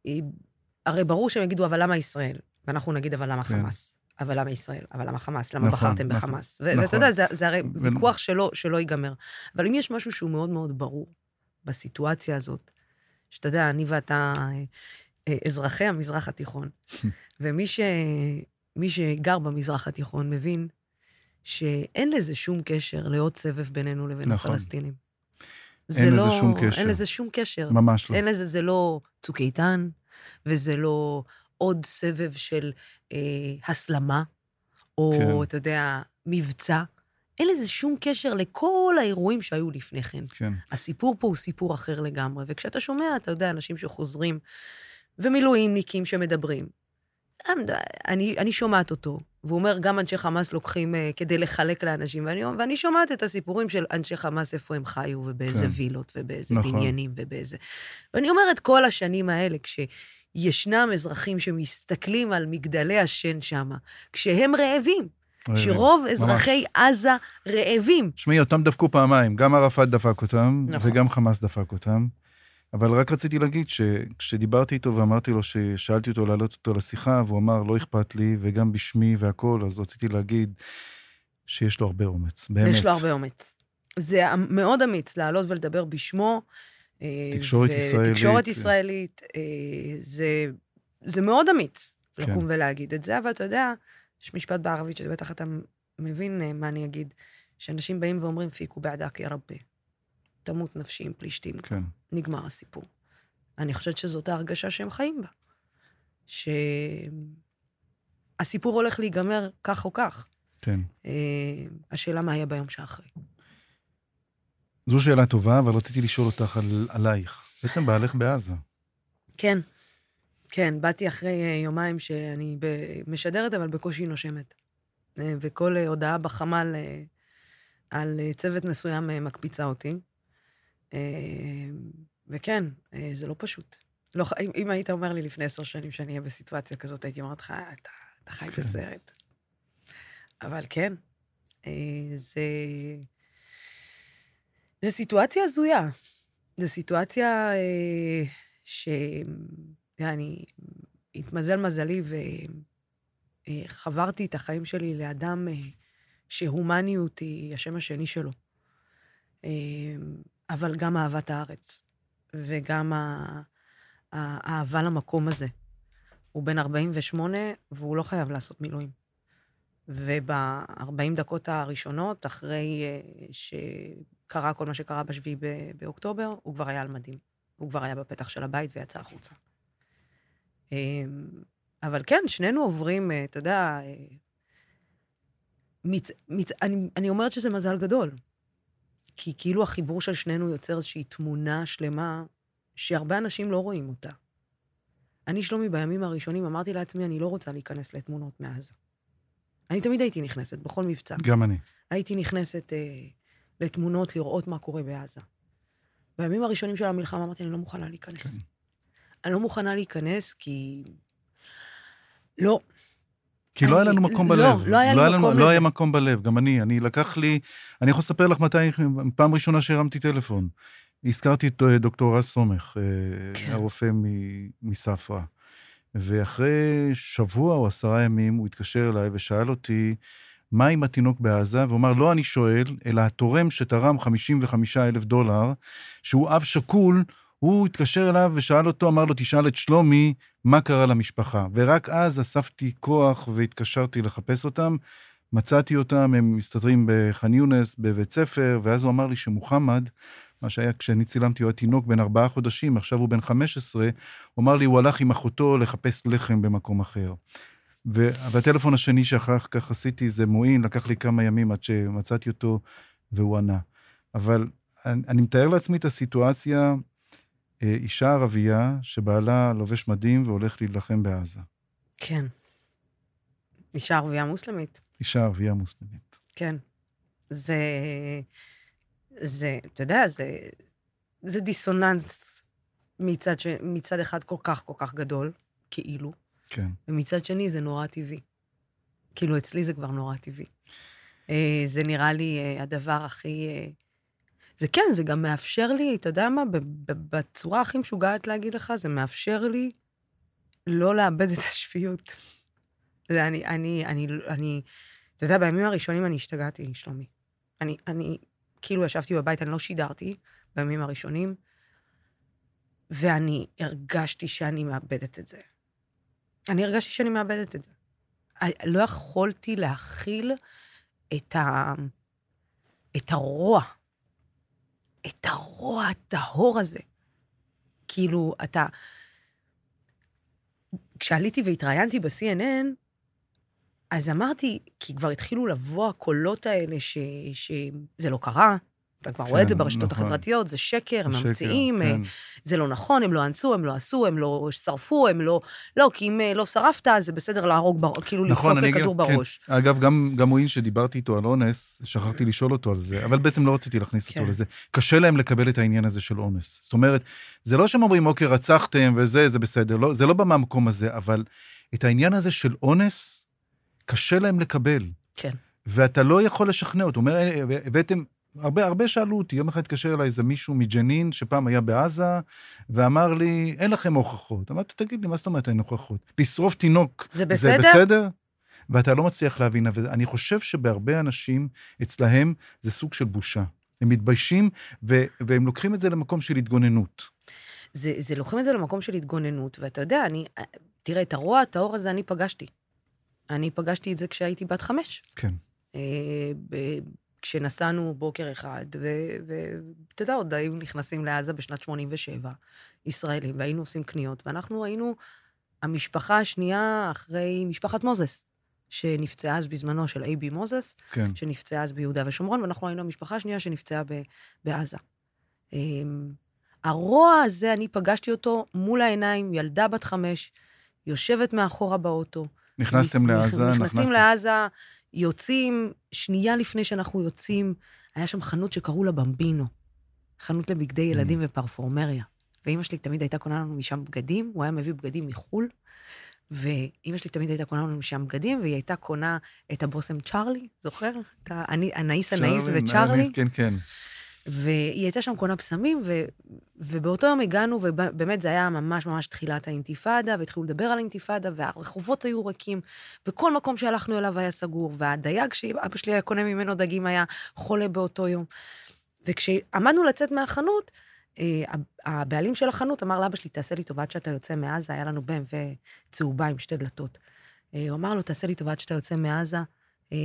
אה, הרי ברור שהם יגידו, אבל למה ישראל? ואנחנו נגיד, אבל למה כן. חמאס? אבל למה ישראל? אבל למה חמאס? למה נכון, בחרתם נכון, בחמאס? נכון. ואתה יודע, זה, זה הרי ו- ויכוח שלא, שלא ייגמר. אבל אם יש משהו שהוא מאוד מאוד ברור בסיטואציה הזאת, שאתה יודע, אני ואתה אה, אזרחי המזרח התיכון, ומי ש, מי שגר במזרח התיכון מבין שאין לזה שום קשר לעוד סבב בינינו לבין נכון. הפלסטינים. אין זה לזה לא, שום קשר. אין לזה שום קשר. ממש לא. אין לזה, זה לא צוק איתן, וזה לא עוד סבב של אה, הסלמה, או, כן. אתה יודע, מבצע. אין לזה שום קשר לכל האירועים שהיו לפני כן. כן. הסיפור פה הוא סיפור אחר לגמרי, וכשאתה שומע, אתה יודע, אנשים שחוזרים, ומילואימניקים שמדברים, אני, אני שומעת אותו, והוא אומר, גם אנשי חמאס לוקחים uh, כדי לחלק לאנשים, ואני, ואני שומעת את הסיפורים של אנשי חמאס, איפה הם חיו, ובאיזה כן. וילות, ובאיזה נכון. בניינים, ובאיזה... ואני אומרת, כל השנים האלה, כשישנם אזרחים שמסתכלים על מגדלי השן שם, כשהם רעבים, שרוב אזרחי עזה רעבים. תשמעי, אותם דפקו פעמיים, גם ערפאת דפק אותם, נכון. וגם חמאס דפק אותם. אבל רק רציתי להגיד שכשדיברתי איתו ואמרתי לו ששאלתי אותו להעלות אותו לשיחה, והוא אמר, לא אכפת לי, וגם בשמי והכול, אז רציתי להגיד שיש לו הרבה אומץ, באמת. יש לו הרבה אומץ. זה מאוד אמיץ לעלות ולדבר בשמו. אה, תקשורת ו- ישראלית. תקשורת ישראלית. אה, זה, זה מאוד אמיץ כן. לקום ולהגיד את זה, אבל אתה יודע, יש משפט בערבית שבטח אתה מבין אה, מה אני אגיד, שאנשים באים ואומרים, פיקו בעדק יא רבי. תמות נפשי עם פלישתים. כן, נגמר הסיפור. אני חושבת שזאת ההרגשה שהם חיים בה. שהסיפור הולך להיגמר כך או כך. כן. אה, השאלה מה יהיה ביום שאחרי. זו שאלה טובה, אבל רציתי לשאול אותך על, עלייך. בעצם בעלך בעזה. כן, כן, באתי אחרי אה, יומיים שאני משדרת, אבל בקושי נושמת. אה, וכל אה, הודעה בחמ"ל על צוות מסוים מקפיצה אותי. וכן, זה לא פשוט. לא, אם, אם היית אומר לי לפני עשר שנים שאני אהיה בסיטואציה כזאת, הייתי אומרת לך, "אה, אתה, אתה חי כן. בסרט. אבל כן, זה... זו סיטואציה הזויה. זו סיטואציה אה, ש... אני... התמזל מזלי וחברתי את החיים שלי לאדם אה, שהומניות היא השם השני שלו. אה, אבל גם אהבת הארץ, וגם האהבה למקום הזה. הוא בן 48 והוא לא חייב לעשות מילואים. וב-40 דקות הראשונות, אחרי אה, שקרה כל מה שקרה בשביעי באוקטובר, הוא כבר היה על מדים. הוא כבר היה בפתח של הבית ויצא החוצה. אה, אבל כן, שנינו עוברים, אה, אתה יודע, אה, מצ... מצ... אני, אני אומרת שזה מזל גדול. כי כאילו החיבור של שנינו יוצר איזושהי תמונה שלמה שהרבה אנשים לא רואים אותה. אני, שלומי, בימים הראשונים אמרתי לעצמי, אני לא רוצה להיכנס לתמונות מעזה. אני תמיד הייתי נכנסת, בכל מבצע. גם אני. הייתי נכנסת אה, לתמונות, לראות מה קורה בעזה. בימים הראשונים של המלחמה אמרתי, אני לא מוכנה להיכנס. כן. אני לא מוכנה להיכנס כי... לא. כי לא היה אני- לנו מקום לא, בלב. לא היה לי לנו- מקום לא לזה. היה מקום בלב, גם אני. אני לקח לי... אני יכול לספר לך מתי, פעם ראשונה שהרמתי טלפון. הזכרתי את אה, דוקטור רז סומך, אה, כן. הרופא מספרא. ואחרי שבוע או עשרה ימים הוא התקשר אליי ושאל אותי, מה עם התינוק בעזה? והוא אמר, לא אני שואל, אלא התורם שתרם 55 אלף דולר, שהוא אב שכול, הוא התקשר אליו ושאל אותו, אמר לו, תשאל את שלומי, מה קרה למשפחה. ורק אז אספתי כוח והתקשרתי לחפש אותם. מצאתי אותם, הם מסתדרים בח'אן יונס, בבית ספר, ואז הוא אמר לי שמוחמד, מה שהיה כשאני צילמתי, הוא היה תינוק בן ארבעה חודשים, עכשיו הוא בן 15, הוא אמר לי, הוא הלך עם אחותו לחפש לחם במקום אחר. ו- והטלפון השני שאחר כך עשיתי זה מועיל, לקח לי כמה ימים עד שמצאתי אותו, והוא ענה. אבל אני, אני מתאר לעצמי את הסיטואציה אה, אישה ערבייה שבעלה לובש מדים והולך להילחם בעזה. כן. אישה ערבייה מוסלמית. אישה ערבייה מוסלמית. כן. זה, זה, אתה יודע, זה, זה דיסוננס מצד, ש, מצד אחד כל כך כל כך גדול, כאילו, כן. ומצד שני זה נורא טבעי. כאילו, אצלי זה כבר נורא טבעי. אה, זה נראה לי אה, הדבר הכי... אה, זה כן, זה גם מאפשר לי, אתה יודע מה, בצורה הכי משוגעת להגיד לך, זה מאפשר לי לא לאבד את השפיות. זה אני, אני, אני, אני, אתה יודע, בימים הראשונים אני השתגעתי, שלומי. אני, אני, כאילו ישבתי בבית, אני לא שידרתי בימים הראשונים, ואני הרגשתי שאני מאבדת את זה. אני הרגשתי שאני מאבדת את זה. אני- לא יכולתי להכיל את, ה... את הרוע, את הרוע הטהור הזה. כאילו, אתה... כשעליתי והתראיינתי ב-CNN, אז אמרתי, כי כבר התחילו לבוא הקולות האלה ש... שזה לא קרה, אתה כבר רואה את זה כן, ברשתות נכון. החברתיות, זה שקר, הם ממציאים, כן. זה לא נכון, הם לא אנסו, הם לא עשו, הם לא שרפו, הם לא... לא, כי אם אה, לא שרפת, אז זה בסדר להרוג, בר... כאילו נכון, לדפוק כדור כן. בראש. אגב, גם, גם הוא שדיברתי איתו על אונס, שכחתי לשאול אותו על זה, אבל בעצם לא רציתי להכניס כן. אותו לזה. קשה להם לקבל את העניין הזה של אונס. זאת אומרת, זה לא שהם אומרים, אוקיי, רצחתם וזה, זה בסדר, לא, זה לא בא מהמקום הזה, אבל את העניין הזה של אונס, קשה להם לקבל. כן. ואתה לא יכול לשכנע אותו. הוא אומר, "אה, הבאתם, הרבה, הרבה שאלו אותי, יום אחד התקשר אליי איזה מישהו מג'נין, שפעם היה בעזה, ואמר לי, אין לכם הוכחות. אמרתי, תגיד לי, מה זאת אומרת אין הוכחות? לשרוף תינוק, זה בסדר? זה בסדר? ואתה לא מצליח להבין, אני חושב שבהרבה אנשים, אצלהם, זה סוג של בושה. הם מתביישים, ו- והם לוקחים את זה למקום של התגוננות. זה, זה לוקחים את זה למקום של התגוננות, ואתה יודע, אני... תראה, את הרוע הטהור הזה אני פגשתי. אני פגשתי את זה כשהייתי בת חמש. כן. כשנסענו בוקר אחד, ואתה יודע, עוד היו נכנסים לעזה בשנת 87, ישראלים, והיינו עושים קניות, ואנחנו היינו המשפחה השנייה אחרי משפחת מוזס, שנפצעה אז בזמנו של אייבי מוזס, כן. שנפצעה אז ביהודה ושומרון, ואנחנו היינו המשפחה השנייה שנפצעה ב- בעזה. אמ, הרוע הזה, אני פגשתי אותו מול העיניים, ילדה בת חמש, יושבת מאחורה באוטו. נכנסתם נכ- לעזה, נכנסים לעזה, יוצאים, שנייה לפני שאנחנו יוצאים, היה שם חנות שקראו לה במבינו, חנות לבגדי ילדים ופרפורמריה. ואימא שלי תמיד הייתה קונה לנו משם בגדים, הוא היה מביא בגדים מחו"ל, ואימא שלי תמיד הייתה קונה לנו משם בגדים, והיא הייתה קונה את הבושם צ'ארלי, זוכר? את הנאיס צ'ארלי, וצ'ארלי. כן, כן. והיא הייתה שם קונה פסמים, ו... ובאותו יום הגענו, ובאמת זה היה ממש ממש תחילת האינתיפאדה, והתחילו לדבר על האינתיפאדה, והרחובות היו ריקים, וכל מקום שהלכנו אליו היה סגור, והדייג שאבא שלי היה קונה ממנו דגים היה חולה באותו יום. וכשעמדנו לצאת מהחנות, אה, הבעלים של החנות אמר לאבא שלי, תעשה לי טובה עד שאתה יוצא מעזה, היה לנו BMW צהובה עם שתי דלתות. אה, הוא אמר לו, תעשה לי טובה עד שאתה יוצא מעזה, אה,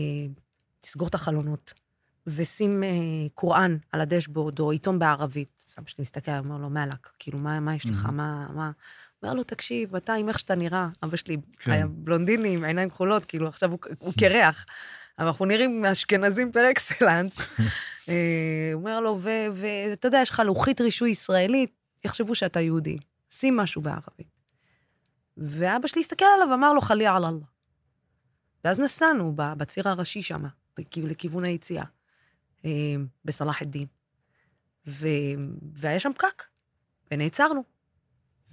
תסגור את החלונות. ושים אה, קוראן על הדשבורד, או עיתון בערבית. סבא שלי מסתכל, אומר לו, מאלק, כאילו, מה, מה יש לך. מה, מה... אומר לו, תקשיב, אתה עם איך שאתה נראה, אבא שלי כן. היה בלונדיני עם עיניים כחולות, כאילו, עכשיו הוא, הוא קרח. אבל אנחנו נראים אשכנזים פר אקסלנס. אה, הוא אומר לו, ואתה יודע, יש לך לוחית רישוי ישראלית, יחשבו שאתה יהודי. שים משהו בערבית. ואבא שלי הסתכל עליו ואמר לו, חלי על אללה. ואז נסענו בציר הראשי שם, לכיוון היציאה. אה, בסלאח א-דין. והיה שם פקק, ונעצרנו.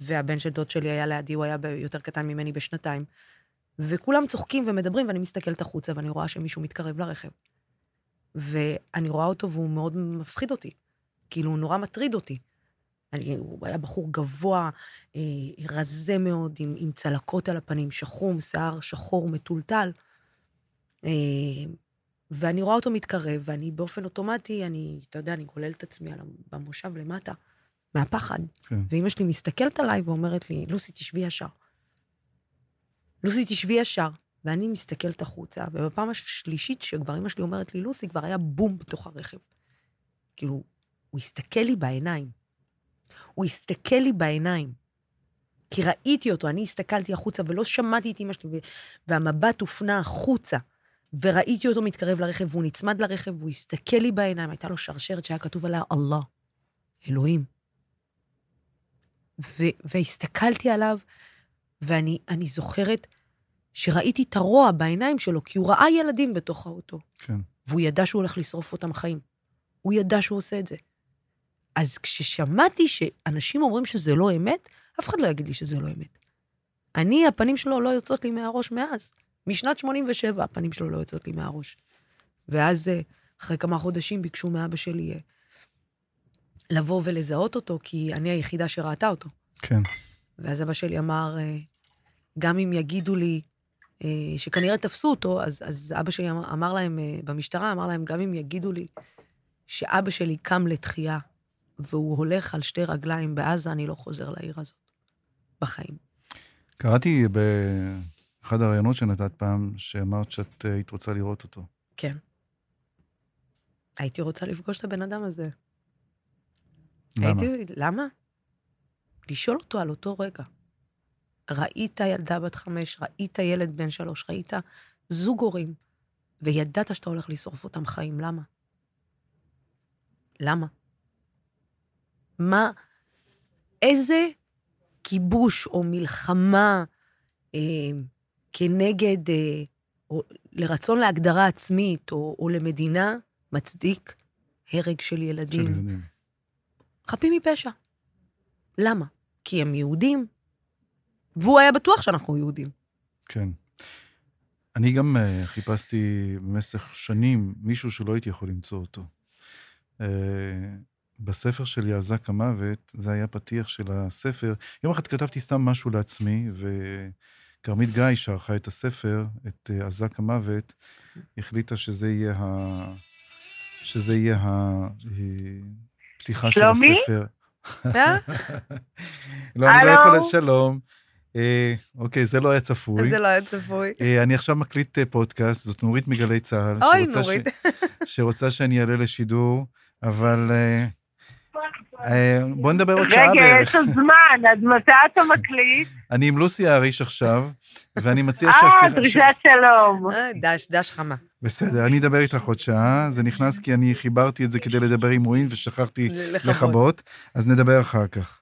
והבן של דוד שלי היה לידי, הוא היה יותר קטן ממני בשנתיים. וכולם צוחקים ומדברים, ואני מסתכלת החוצה, ואני רואה שמישהו מתקרב לרכב. ואני רואה אותו והוא מאוד מפחיד אותי. כאילו, הוא נורא מטריד אותי. אני, הוא היה בחור גבוה, אה, רזה מאוד, עם, עם צלקות על הפנים, שחום, שיער שחור, מטולטל. אה, ואני רואה אותו מתקרב, ואני באופן אוטומטי, אני, אתה יודע, אני גולל את עצמי על, במושב למטה, מהפחד. כן. ואימא שלי מסתכלת עליי ואומרת לי, לוסי, תשבי ישר. לוסי, תשבי ישר. ואני מסתכלת החוצה, ובפעם השלישית שכבר אימא שלי אומרת לי, לוסי, כבר היה בום בתוך הרכב. כאילו, הוא הסתכל לי בעיניים. הוא הסתכל לי בעיניים. כי ראיתי אותו, אני הסתכלתי החוצה ולא שמעתי את אימא שלי, והמבט הופנה החוצה. וראיתי אותו מתקרב לרכב, והוא נצמד לרכב, והוא הסתכל לי בעיניים, הייתה לו שרשרת שהיה כתוב עליה אללה, אלוהים. ו- והסתכלתי עליו, ואני אני זוכרת שראיתי את הרוע בעיניים שלו, כי הוא ראה ילדים בתוך האוטו, כן. והוא ידע שהוא הולך לשרוף אותם חיים. הוא ידע שהוא עושה את זה. אז כששמעתי שאנשים אומרים שזה לא אמת, אף אחד לא יגיד לי שזה לא אמת. אני, הפנים שלו לא יוצאות לי מהראש מאז. משנת 87 הפנים שלו לא יוצאות לי מהראש. ואז, אה, אחרי כמה חודשים, ביקשו מאבא שלי אה, לבוא ולזהות אותו, כי אני היחידה שראתה אותו. כן. ואז אבא שלי אמר, אה, גם אם יגידו לי אה, שכנראה תפסו אותו, אז, אז אבא שלי אמר, אמר להם, במשטרה, אמר להם, גם אם יגידו לי שאבא שלי קם לתחייה והוא הולך על שתי רגליים בעזה, אני לא חוזר לעיר הזאת. בחיים. קראתי באחד הראיונות שנתת פעם, שאמרת שאת אה, היית רוצה לראות אותו. כן. הייתי רוצה לפגוש את הבן אדם הזה. למה? הייתי, למה? לשאול אותו על אותו רגע. ראית ילדה בת חמש, ראית ילד בן שלוש, ראית זוג הורים, וידעת שאתה הולך לשרוף אותם חיים, למה? למה? מה, איזה כיבוש או מלחמה אה, כנגד, אה, או לרצון להגדרה עצמית או, או למדינה מצדיק הרג של של ילדים, ילדים. חפים מפשע. למה? כי הם יהודים, והוא היה בטוח שאנחנו יהודים. כן. אני גם uh, חיפשתי במשך שנים מישהו שלא הייתי יכול למצוא אותו. Uh, בספר שלי, אזק המוות, זה היה פתיח של הספר. יום אחד כתבתי סתם משהו לעצמי, וכרמית גיא, שערכה את הספר, את אזק המוות, החליטה שזה יהיה ה... שזה יהיה הפתיחה של שלומי? הספר. אה? לא, אני לא? יכול... שלום. אה, אוקיי, זה לא היה צפוי. זה לא היה צפוי. אה, אני עכשיו מקליט אה, פודקאסט, זאת נורית מגלי צה"ל. אוי, נורית. שרוצה שאני אעלה לשידור, אבל אה, אה, בוא נדבר עוד שעה רגע, בערך. יש עוד זמן, אז מתי אתה מקליט? אני עם לוסי האריש עכשיו, ואני מציע אה, שהשיחה... דרישת שלום. אה, דש, דש חמה. בסדר, אני אדבר איתך עוד שעה, זה נכנס כי אני חיברתי את זה כדי לדבר עם רועין ושכחתי. לכבות, אז נדבר אחר כך.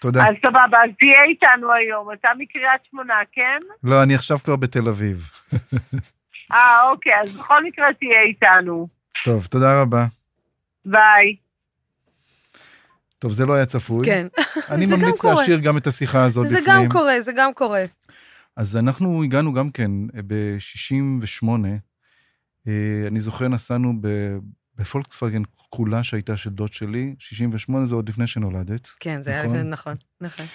תודה. אז סבבה, אז תהיה איתנו היום. אתה מקריית שמונה, כן? לא, אני עכשיו כבר בתל אביב. אה, אוקיי, אז בכל מקרה תהיה איתנו. טוב, תודה רבה. ביי. טוב, זה לא היה צפוי. כן, אני זה ממליץ. להשאיר גם את השיחה הזאת זה בפנים. גם קורה, זה גם קורה. אז אנחנו הגענו גם כן ב-68, אני זוכר נסענו בפולקסווגן כחולה שהייתה של דוד שלי, 68 זה עוד לפני שנולדת, כן, זה היה נכון. לפני, נכון, נכון.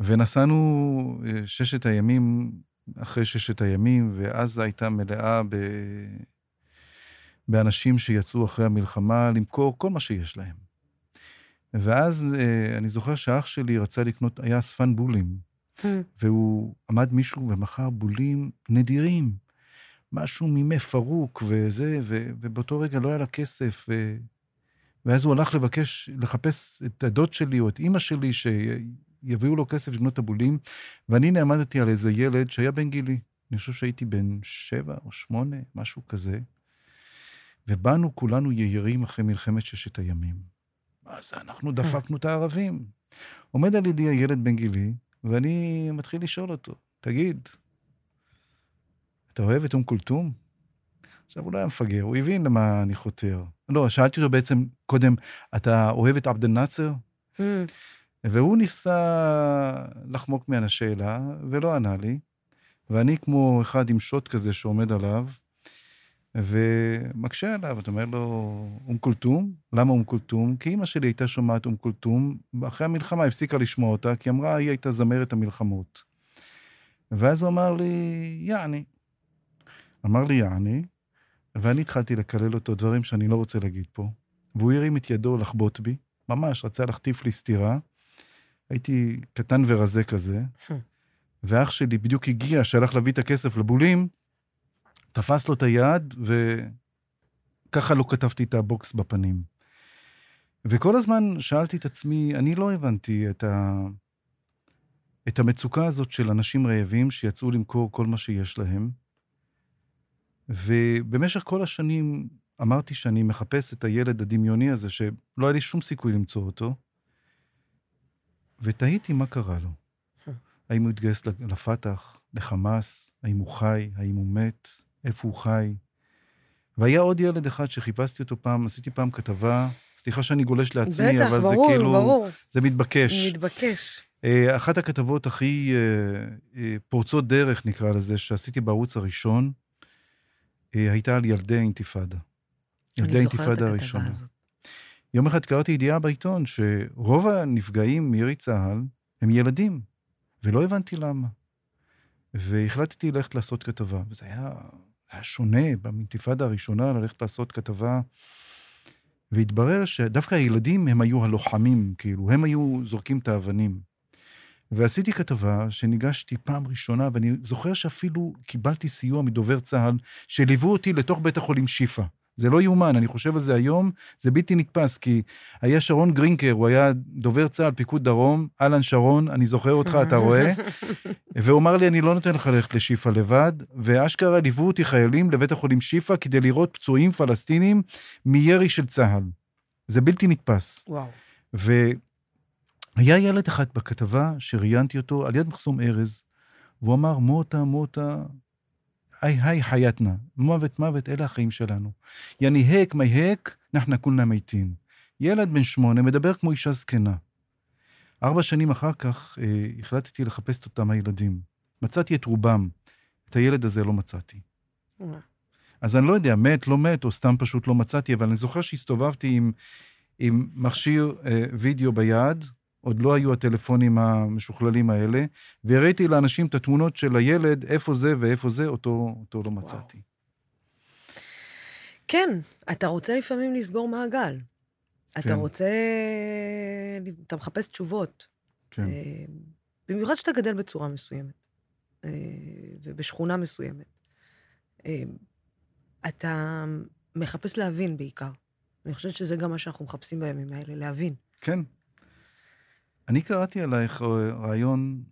ונסענו אה, ששת הימים, אחרי ששת הימים, ועזה הייתה מלאה ב... באנשים שיצאו אחרי המלחמה למכור כל מה שיש להם. ואז אה, אני זוכר שאח שלי רצה לקנות, היה אספן בולים. והוא עמד מישהו ומכר בולים נדירים, משהו מימי פרוק וזה, ו, ובאותו רגע לא היה לה כסף, ו, ואז הוא הלך לבקש, לחפש את הדוד שלי או את אימא שלי שיביאו לו כסף לקנות את הבולים, ואני נעמדתי על איזה ילד שהיה בן גילי, אני חושב שהייתי בן שבע או שמונה, משהו כזה, ובאנו כולנו יהירים אחרי מלחמת ששת הימים. אז אנחנו דפקנו את הערבים. עומד על ידי הילד בן גילי, ואני מתחיל לשאול אותו, תגיד, אתה אוהב את אום כולתום? עכשיו, הוא לא היה מפגר, הוא הבין למה אני חותר. לא, שאלתי אותו בעצם קודם, אתה אוהב את עבד אל-נאצר? והוא ניסה לחמוק מן השאלה, ולא ענה לי. ואני כמו אחד עם שוט כזה שעומד עליו, ומקשה עליו, אתה אומר לו, אום כולתום? למה אום כולתום? כי אימא שלי הייתה שומעת אום כולתום, ואחרי המלחמה הפסיקה לשמוע אותה, כי אמרה, היא הייתה זמרת המלחמות. ואז הוא אמר לי, יעני. אמר לי, יעני, ואני התחלתי לקלל אותו דברים שאני לא רוצה להגיד פה, והוא הרים את ידו לחבוט בי, ממש, רצה להחטיף לי סטירה. הייתי קטן ורזה כזה, ואח שלי בדיוק הגיע, שהלך להביא את הכסף לבולים, תפס לו את היד, וככה לא כתבתי את הבוקס בפנים. וכל הזמן שאלתי את עצמי, אני לא הבנתי את, ה... את המצוקה הזאת של אנשים רעבים שיצאו למכור כל מה שיש להם. ובמשך כל השנים אמרתי שאני מחפש את הילד הדמיוני הזה, שלא היה לי שום סיכוי למצוא אותו. ותהיתי מה קרה לו. האם הוא התגייס לפתח, לחמאס, האם הוא חי, האם הוא מת, איפה הוא חי. והיה עוד ילד אחד שחיפשתי אותו פעם, עשיתי פעם כתבה, סליחה שאני גולש לעצמי, בטח, אבל ברור, זה כאילו, ברור. זה מתבקש. מתבקש. אה, אחת הכתבות הכי אה, אה, פורצות דרך, נקרא לזה, שעשיתי בערוץ הראשון, הייתה על ילדי האינתיפאדה. ילדי האינתיפאדה הראשונה. הזאת. יום אחד קראתי ידיעה בעיתון שרוב הנפגעים מירי צה"ל הם ילדים, ולא הבנתי למה. והחלטתי ללכת לעשות כתבה, וזה היה, היה שונה באינתיפאדה הראשונה ללכת לעשות כתבה, והתברר שדווקא הילדים הם היו הלוחמים, כאילו, הם היו זורקים את האבנים. ועשיתי כתבה שניגשתי פעם ראשונה, ואני זוכר שאפילו קיבלתי סיוע מדובר צה"ל, שליוו אותי לתוך בית החולים שיפא. זה לא יאומן, אני חושב על זה היום, זה בלתי נתפס, כי היה שרון גרינקר, הוא היה דובר צה"ל, פיקוד דרום, אהלן שרון, אני זוכר אותך, אתה רואה? והוא אמר לי, אני לא נותן לך ללכת לשיפא לבד, ואשכרה ליוו אותי חיילים לבית החולים שיפא כדי לראות פצועים פלסטינים מירי של צה"ל. זה בלתי נתפס. וואו. והיה ילד אחד בכתבה שראיינתי אותו על יד מחסום ארז, והוא אמר, מוטה, מוטה, היי היי חייתנה, מוות מוות, אלה החיים שלנו. יעני הק מי הק, נחנה כולנה מתים. ילד בן שמונה מדבר כמו אישה זקנה. ארבע שנים אחר כך אה, החלטתי לחפש את אותם הילדים. מצאתי את רובם. את הילד הזה לא מצאתי. אז אני לא יודע, מת, לא מת, או סתם פשוט לא מצאתי, אבל אני זוכר שהסתובבתי עם, עם מכשיר אה, וידאו ביד, עוד לא היו הטלפונים המשוכללים האלה, והראיתי לאנשים את התמונות של הילד, איפה זה ואיפה זה, אותו, אותו לא מצאתי. כן, אתה רוצה לפעמים לסגור מעגל. אתה כן. רוצה... אתה מחפש תשובות. כן, אה, במיוחד שאתה גדל בצורה מסוימת, אה, ובשכונה מסוימת. אה, אתה מחפש להבין בעיקר. אני חושבת שזה גם מה שאנחנו מחפשים בימים האלה, להבין. כן. אני קראתי עלייך רעיון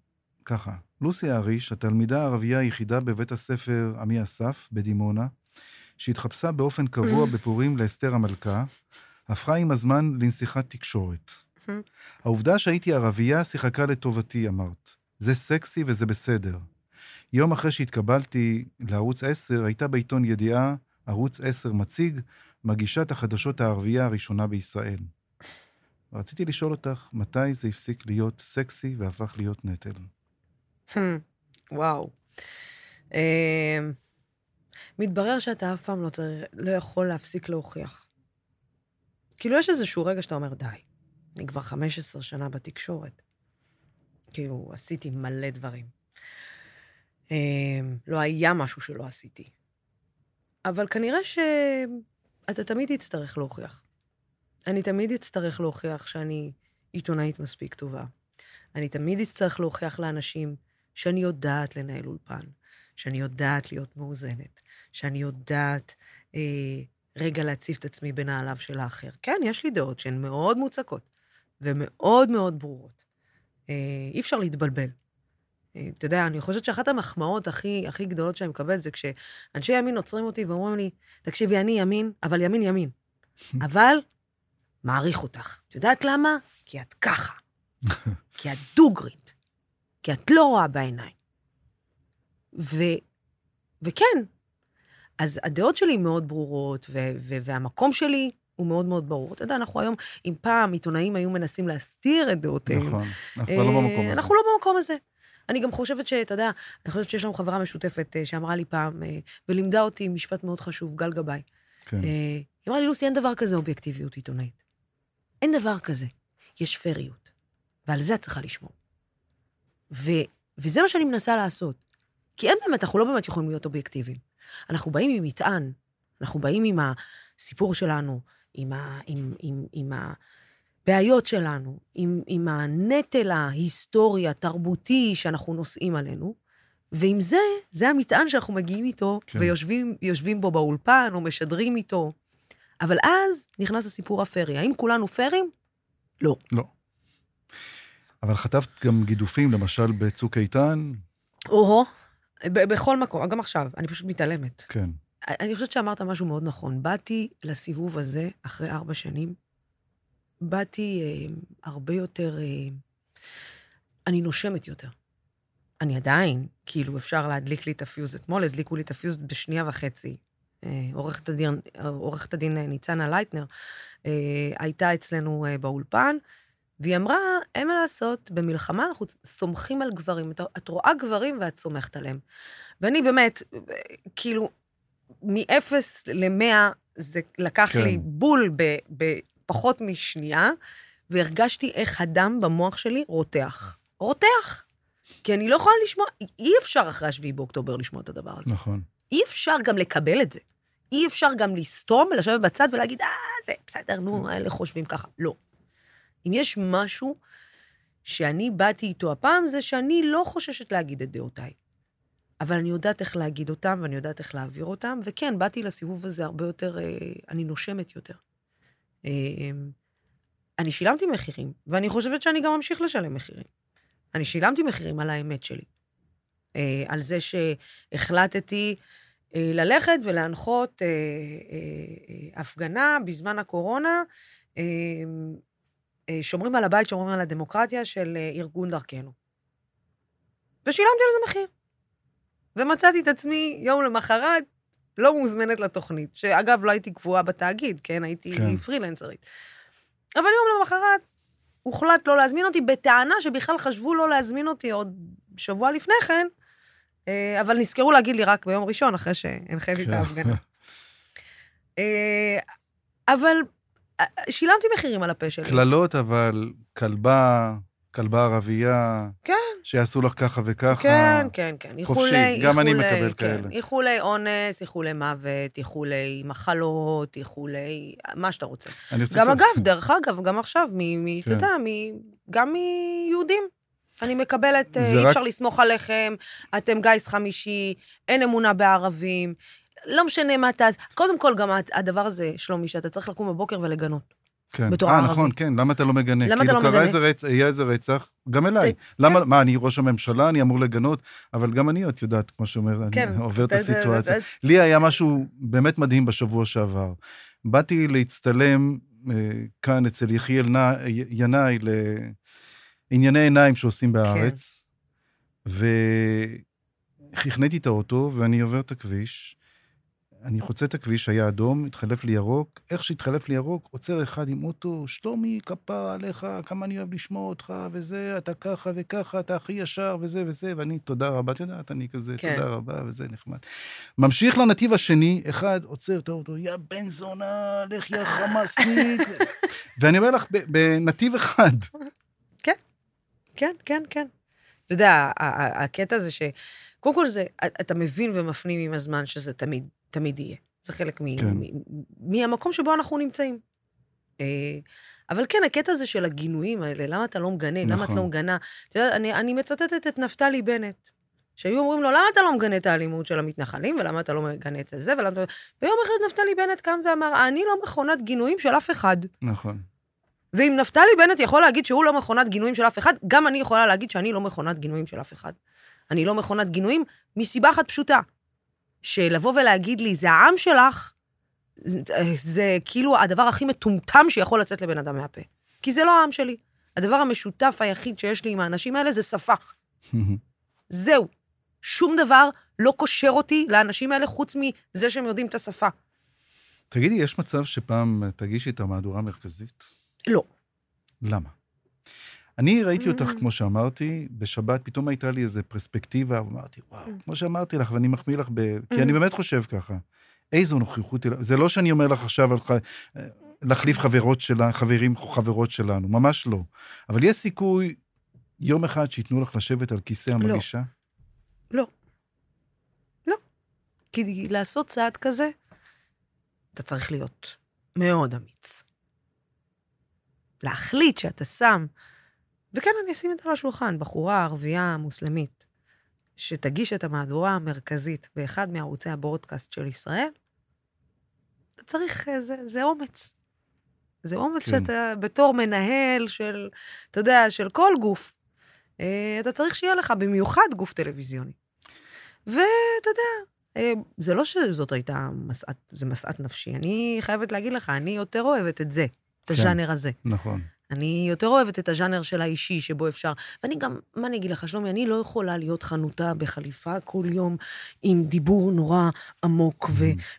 ככה. לוסי האריש, התלמידה הערבייה היחידה בבית הספר עמי אסף בדימונה, שהתחפשה באופן קבוע בפורים לאסתר המלכה, הפכה עם הזמן לנסיכת תקשורת. העובדה שהייתי ערבייה שיחקה לטובתי, אמרת. זה סקסי וזה בסדר. יום אחרי שהתקבלתי לערוץ 10, הייתה בעיתון ידיעה, ערוץ 10 מציג, מגישת החדשות הערבייה הראשונה בישראל. רציתי לשאול אותך, מתי זה הפסיק להיות סקסי והפך להיות נטל? וואו. אה, מתברר שאתה אף פעם לא, צריך, לא יכול להפסיק להוכיח. כאילו, יש איזשהו רגע שאתה אומר, די, אני כבר 15 שנה בתקשורת. כאילו, עשיתי מלא דברים. אה, לא היה משהו שלא עשיתי. אבל כנראה שאתה תמיד תצטרך להוכיח. אני תמיד אצטרך להוכיח שאני עיתונאית מספיק טובה. אני תמיד אצטרך להוכיח לאנשים שאני יודעת לנהל אולפן, שאני יודעת להיות מאוזנת, שאני יודעת אה, רגע להציב את עצמי בנעליו של האחר. כן, יש לי דעות שהן מאוד מוצקות ומאוד מאוד ברורות. אה, אי אפשר להתבלבל. אה, אתה יודע, אני חושבת שאחת המחמאות הכי, הכי גדולות שאני מקבלת זה כשאנשי ימין עוצרים אותי ואומרים לי, תקשיבי, אני ימין, אבל ימין ימין. אבל מעריך אותך. את יודעת למה? כי את ככה. כי את דוגרית. כי את לא רואה בעיניים. ו, וכן, אז הדעות שלי מאוד ברורות, ו, ו, והמקום שלי הוא מאוד מאוד ברור. אתה יודע, אנחנו היום, אם פעם עיתונאים היו מנסים להסתיר את דעותיהם, נכון, אנחנו כבר לא במקום אה, הזה. אנחנו לא במקום הזה. אני גם חושבת שאתה יודע, אני חושבת שיש לנו חברה משותפת אה, שאמרה לי פעם, אה, ולימדה אותי משפט מאוד חשוב, גל גבאי. כן. אה, היא אמרה לי, לוסי, אין דבר כזה אובייקטיביות עיתונאית. אין דבר כזה. יש פריות. ועל זה את צריכה לשמור. ו, וזה מה שאני מנסה לעשות. כי אין באמת, אנחנו לא באמת יכולים להיות אובייקטיביים. אנחנו באים עם מטען, אנחנו באים עם הסיפור שלנו, עם, ה, עם, עם, עם הבעיות שלנו, עם, עם הנטל ההיסטורי, התרבותי שאנחנו נושאים עלינו, ועם זה, זה המטען שאנחנו מגיעים איתו, כן. ויושבים יושבים בו באולפן, או משדרים איתו. אבל אז נכנס הסיפור הפרי. האם כולנו פרים? לא. לא. אבל חטפת גם גידופים, למשל בצוק איתן, או-הו, בכל מקום, גם עכשיו, אני פשוט מתעלמת. כן. אני חושבת שאמרת משהו מאוד נכון. באתי לסיבוב הזה אחרי ארבע שנים, באתי אה, הרבה יותר אה, אני נושמת יותר. אני עדיין, כאילו, אפשר להדליק לי את הפיוז. אתמול הדליקו לי את הפיוז בשנייה וחצי. אה, עורכת הדין, עורכת הדין אה, ניצנה לייטנר אה, הייתה אצלנו באולפן, והיא אמרה, אין מה לעשות, במלחמה אנחנו סומכים על גברים. את, את רואה גברים ואת סומכת עליהם. ואני באמת, כאילו, מ-0 ל-100, זה לקח כן. לי בול בפחות משנייה, והרגשתי איך הדם במוח שלי רותח. רותח. כי אני לא יכולה לשמוע, אי אפשר אחרי השביעי באוקטובר לשמוע את הדבר הזה. נכון. אי אפשר גם לקבל את זה. אי אפשר גם לסתום ולשבת בצד ולהגיד, אה, זה בסדר, נו, אלה חושבים ככה. לא. אם יש משהו שאני באתי איתו הפעם, זה שאני לא חוששת להגיד את דעותיי. אבל אני יודעת איך להגיד אותם, ואני יודעת איך להעביר אותם, וכן, באתי לסיבוב הזה הרבה יותר, אה, אני נושמת יותר. אה, אני שילמתי מחירים, ואני חושבת שאני גם אמשיך לשלם מחירים. אני שילמתי מחירים על האמת שלי. אה, על זה שהחלטתי אה, ללכת ולהנחות אה, אה, אה, הפגנה בזמן הקורונה, אה, אה, שומרים על הבית, שומרים על הדמוקרטיה של אה, ארגון דרכנו. ושילמתי על זה מחיר. ומצאתי את עצמי יום למחרת לא מוזמנת לתוכנית, שאגב, לא הייתי קבועה בתאגיד, כן? הייתי כן. פרילנסרית. אבל יום למחרת הוחלט לא להזמין אותי, בטענה שבכלל חשבו לא להזמין אותי עוד שבוע לפני כן, אה, אבל נזכרו להגיד לי רק ביום ראשון, אחרי שהנחיתי את כן. ההפגנה. אה, אבל אה, שילמתי מחירים על הפה שלי. קללות, אבל כלבה, כלבה ערבייה, כן. שיעשו לך ככה וככה. כן, כן, כן. איחולי, גם אני איחולי, מקבל כן. כאלה. איחולי אונס, איחולי מוות, איחולי מחלות, איחולי... מה שאתה רוצה. אני גם אגב, דרך אגב, גם עכשיו, אתה כן. יודע, גם מיהודים. אני מקבלת, אה, אי רק- אפשר לסמוך עליכם, אתם גיס חמישי, אין אמונה בערבים. לא משנה מה אתה... קודם כל, גם הדבר הזה, שלומי, שאתה צריך לקום בבוקר ולגנות. כן. בתור אה, ערבי. נכון, כן, למה אתה לא מגנה? למה אתה לא כאילו מגנה? קרה איזה רצח, היה איזה רצח, גם אליי. כן. למה, מה, אני ראש הממשלה, אני אמור לגנות, אבל גם אני, את יודעת, כמו שאומר, כן. אני עובר את הסיטואציה. לי היה משהו באמת מדהים בשבוע שעבר. באתי להצטלם אה, כאן אצל יחיאל ינאי לענייני עיניים שעושים בארץ, והכנתי את האוטו, ואני עובר את הכביש. אני חוצה את הכביש, היה אדום, התחלף לי ירוק, איך שהתחלף לי ירוק, עוצר אחד עם אוטו, שלומי, כפרה עליך, כמה אני אוהב לשמוע אותך, וזה, אתה ככה וככה, אתה הכי ישר, וזה וזה, ואני, תודה רבה, את יודעת, אני כזה, כן. תודה רבה, וזה נחמד. ממשיך לנתיב השני, אחד עוצר את האוטו, יא בן זונה, לך יא חמאסניק. ואני אומר לך, בנתיב אחד, כן, כן, כן. אתה יודע, הקטע זה ש... קודם כל זה, אתה מבין ומפנים עם הזמן שזה תמיד, תמיד יהיה. זה חלק מ- כן. מ- מהמקום שבו אנחנו נמצאים. אה, אבל כן, הקטע הזה של הגינויים האלה, למה אתה לא מגנה, למה את נכון. לא מגנה? אתה יודע, אני, אני מצטטת את נפתלי בנט, שהיו אומרים לו, למה אתה לא מגנה את האלימות של המתנחלים, ולמה אתה לא מגנה את זה, ולמה אתה... ויום אחד נפתלי בנט קם ואמר, אני לא מכונת גינויים של אף אחד. נכון. ואם נפתלי בנט יכול להגיד שהוא לא מכונת גינויים של אף אחד, גם אני יכולה להגיד שאני לא מכונת גינויים של אף אחד. אני לא מכונת גינויים מסיבה אחת פשוטה, שלבוא ולהגיד לי, זה העם שלך, זה, זה כאילו הדבר הכי מטומטם שיכול לצאת לבן אדם מהפה. כי זה לא העם שלי. הדבר המשותף היחיד שיש לי עם האנשים האלה זה שפה. זהו. שום דבר לא קושר אותי לאנשים האלה חוץ מזה שהם יודעים את השפה. תגידי, יש מצב שפעם תגישי את המהדורה המרכזית? לא. למה? אני ראיתי אותך, Mm. כמו שאמרתי, בשבת, פתאום הייתה לי איזו פרספקטיבה, ואמרתי, וואו, Mm. כמו שאמרתי לך, ואני מחמיא לך, ב... כי. אני באמת חושב ככה. איזו נוכחות, אל- זה לא שאני אומר לך עכשיו על ח... להחליף חברות שלה, חברים או חברות שלנו, ממש לא. אבל יש סיכוי יום אחד שייתנו לך לשבת על כיסא המגישה? לא. לא. כי לעשות צעד כזה, אתה צריך להיות מאוד אמיץ. להחליט שאתה שם, וכן, אני אשים את זה על השולחן, בחורה ערבייה מוסלמית, שתגיש את המהדורה המרכזית באחד מערוצי הברודקאסט של ישראל, אתה צריך, אה, זה, זה אומץ. זה אומץ כן. כן. שאתה, בתור מנהל של, אתה יודע, של כל גוף, אה, אתה צריך שיהיה לך, במיוחד גוף טלוויזיוני. ואתה יודע, אה, זה לא שזאת הייתה משאת, זה משאת נפשי. אני חייבת להגיד לך, אני יותר אוהבת את זה, את כן. הז'אנר הזה. נכון. אני יותר אוהבת את הז'אנר של האישי, שבו אפשר... ואני גם, מה אני אגיד לך, שלומי, אני לא יכולה להיות חנותה בחליפה כל יום עם דיבור נורא עמוק,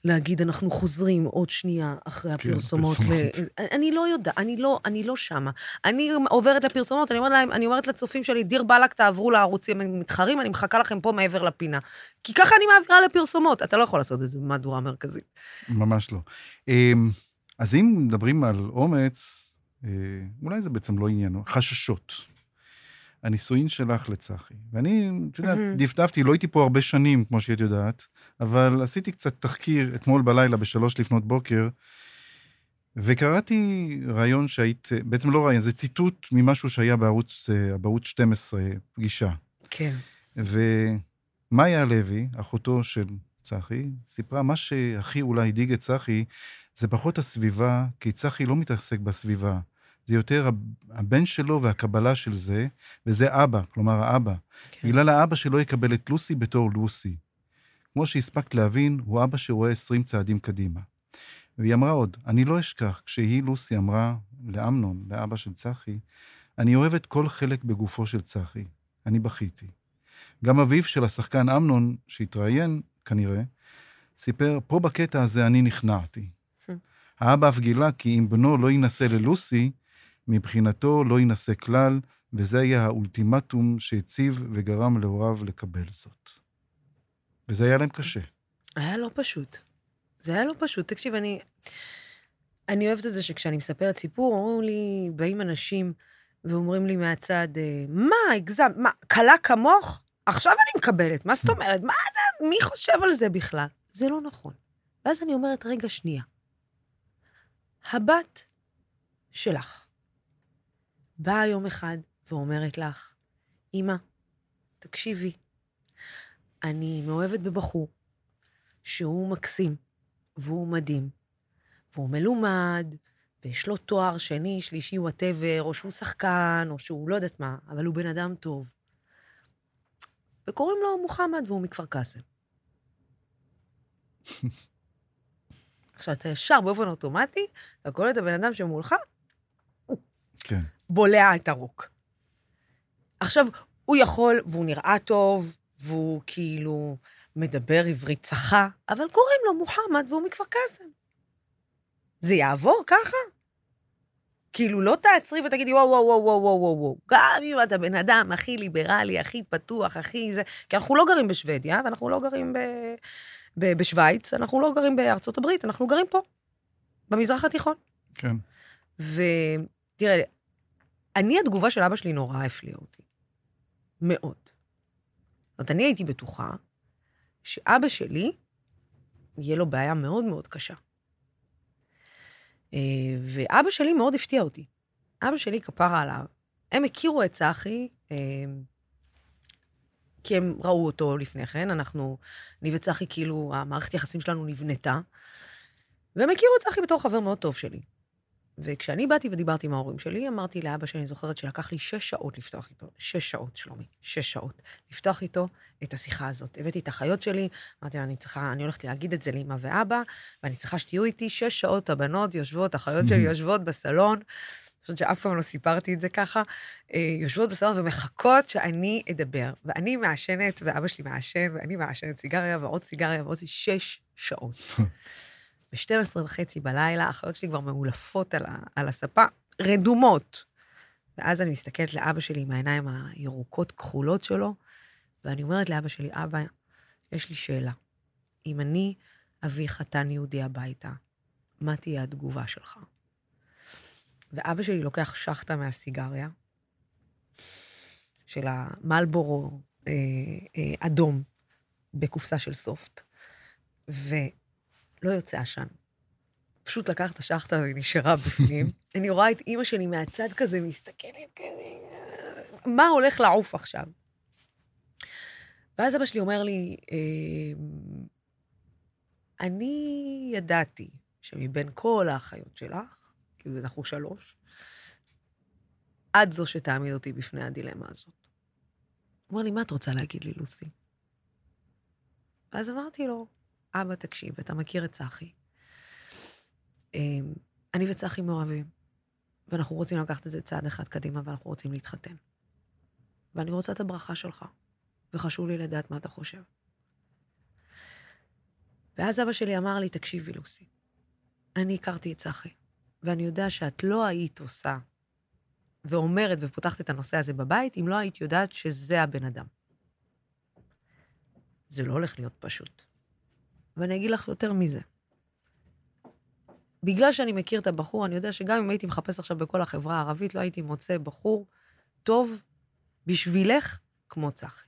ולהגיד, אנחנו חוזרים עוד שנייה אחרי כן, הפרסומות. ל... אני לא יודעת, אני לא, אני לא שמה. אני עוברת לפרסומות, אני אומרת להם, אני אומרת לצופים שלי, דיר באלק, תעברו לערוצים המתחרים, אני מחכה לכם פה מעבר לפינה. כי ככה אני מעבירה לפרסומות. אתה לא יכול לעשות את זה במהדורה מרכזית. ממש לא. אז אם מדברים על אומץ, אה, אולי זה בעצם לא עניין, חששות. הנישואין שלך לצחי. ואני, את יודעת. דפדפתי, לא הייתי פה הרבה שנים, כמו שאת יודעת, אבל עשיתי קצת תחקיר אתמול בלילה בשלוש לפנות בוקר, וקראתי רעיון שהיית, בעצם לא רעיון, זה ציטוט ממשהו שהיה בערוץ, אה, בערוץ 12, פגישה. כן. ומאיה הלוי, אחותו של צחי, סיפרה, מה שהכי אולי הדאיג את צחי, זה פחות הסביבה, כי צחי לא מתעסק בסביבה. זה יותר הב- הבן שלו והקבלה של זה, וזה אבא, כלומר האבא. כן. בגלל האבא שלא יקבל את לוסי בתור לוסי. כמו שהספקת להבין, הוא אבא שרואה 20 צעדים קדימה. והיא אמרה עוד, אני לא אשכח, כשהיא, לוסי, אמרה לאמנון, לאבא של צחי, אני אוהבת כל חלק בגופו של צחי. אני בכיתי. גם אביו של השחקן אמנון, שהתראיין, כנראה, סיפר, פה בקטע הזה אני נכנעתי. האבא אף גילה כי אם בנו לא יינשא ללוסי, מבחינתו לא יינשא כלל, וזה היה האולטימטום שהציב וגרם להוריו לקבל זאת. וזה היה להם קשה. היה לא פשוט. זה היה לא פשוט. תקשיב, אני... אני אוהבת את זה שכשאני מספרת סיפור, אומרים לי, באים אנשים ואומרים לי מהצד, אה, מה, הגזמת, מה, קלה כמוך? עכשיו אני מקבלת, מה זאת אומרת? מה אתה, מי חושב על זה בכלל? זה לא נכון. ואז אני אומרת, רגע, שנייה. הבת שלך באה יום אחד ואומרת לך, אמא, תקשיבי, אני מאוהבת בבחור שהוא מקסים, והוא מדהים, והוא מלומד, ויש לו תואר שני, שלישי, וואטאבר, או שהוא שחקן, או שהוא לא יודעת מה, אבל הוא בן אדם טוב. וקוראים לו מוחמד, והוא מכפר קאסם. עכשיו, אתה ישר, באופן אוטומטי, אתה קולט את הבן אדם שמולך, כן. בולע את הרוק. עכשיו, הוא יכול, והוא נראה טוב, והוא כאילו מדבר עברית צחה, אבל קוראים לו מוחמד והוא מכפר קאסם. זה יעבור ככה? כאילו, לא תעצרי ותגידי, וואו, וואו, וואו, וואו, וואו, וואו, וואו. גם אם אתה בן אדם הכי ליברלי, הכי פתוח, הכי זה... כי אנחנו לא גרים בשוודיה, ואנחנו לא גרים ב... בשוויץ, אנחנו לא גרים בארצות הברית, אנחנו גרים פה, במזרח התיכון. כן. ותראה, אני, התגובה של אבא שלי נורא הפליאה אותי. מאוד. זאת אומרת, אני הייתי בטוחה שאבא שלי, יהיה לו בעיה מאוד מאוד קשה. אה, ואבא שלי מאוד הפתיע אותי. אבא שלי, כפרה עליו, הם הכירו את צחי, אה, כי הם ראו אותו לפני כן, אנחנו, אני וצחי, כאילו, המערכת יחסים שלנו נבנתה, והם הכירו את צחי בתור חבר מאוד טוב שלי. וכשאני באתי ודיברתי עם ההורים שלי, אמרתי לאבא שלי, אני זוכרת שלקח לי שש שעות לפתוח איתו, שש שעות, שלומי, שש שעות, לפתוח איתו את השיחה הזאת. הבאתי את החיות שלי, אמרתי לה, אני צריכה, אני הולכת להגיד את זה לאמא ואבא, ואני צריכה שתהיו איתי, שש שעות הבנות יושבות, החיות שלי יושבות בסלון, חושבת שאף פעם לא סיפרתי את זה ככה, אה, יושבות בסלון ומחכות שאני אדבר. ואני מעשנת, ואבא שלי מעשן, ואני מעשנת סיגריה ועוד סיגריה ועוד שש שעות. ב-12 וחצי בלילה, האחיות שלי כבר מאולפות על, על הספה, רדומות. ואז אני מסתכלת לאבא שלי עם העיניים הירוקות כחולות שלו, ואני אומרת לאבא שלי, אבא, יש לי שאלה. אם אני אביא חתן יהודי הביתה, מה תהיה התגובה שלך? ואבא שלי לוקח שחטה מהסיגריה, של המלבורו אה, אה, אדום, בקופסה של סופט, ו... לא יוצא עשן. פשוט לקח את השחטה ונשארה בפנים. אני רואה את אימא שלי מהצד כזה, מסתכלת כזה, מה הולך לעוף עכשיו? ואז אבא שלי אומר לי, אה, אני ידעתי שמבין כל האחיות שלך, כאילו אנחנו שלוש, את זו שתעמיד אותי בפני הדילמה הזאת. הוא אומר לי, מה את רוצה להגיד לי, לוסי? ואז אמרתי לו, אבא, תקשיב, אתה מכיר את צחי. אמ, אני וצחי מאוהבים, ואנחנו רוצים לקחת את זה צעד אחד קדימה, ואנחנו רוצים להתחתן. ואני רוצה את הברכה שלך, וחשוב לי לדעת מה אתה חושב. ואז אבא שלי אמר לי, תקשיבי, לוסי, אני הכרתי את צחי, ואני יודע שאת לא היית עושה ואומרת ופותחת את הנושא הזה בבית, אם לא היית יודעת שזה הבן אדם. זה לא הולך להיות פשוט. ואני אגיד לך יותר מזה. בגלל שאני מכיר את הבחור, אני יודע שגם אם הייתי מחפש עכשיו בכל החברה הערבית, לא הייתי מוצא בחור טוב בשבילך כמו צחי.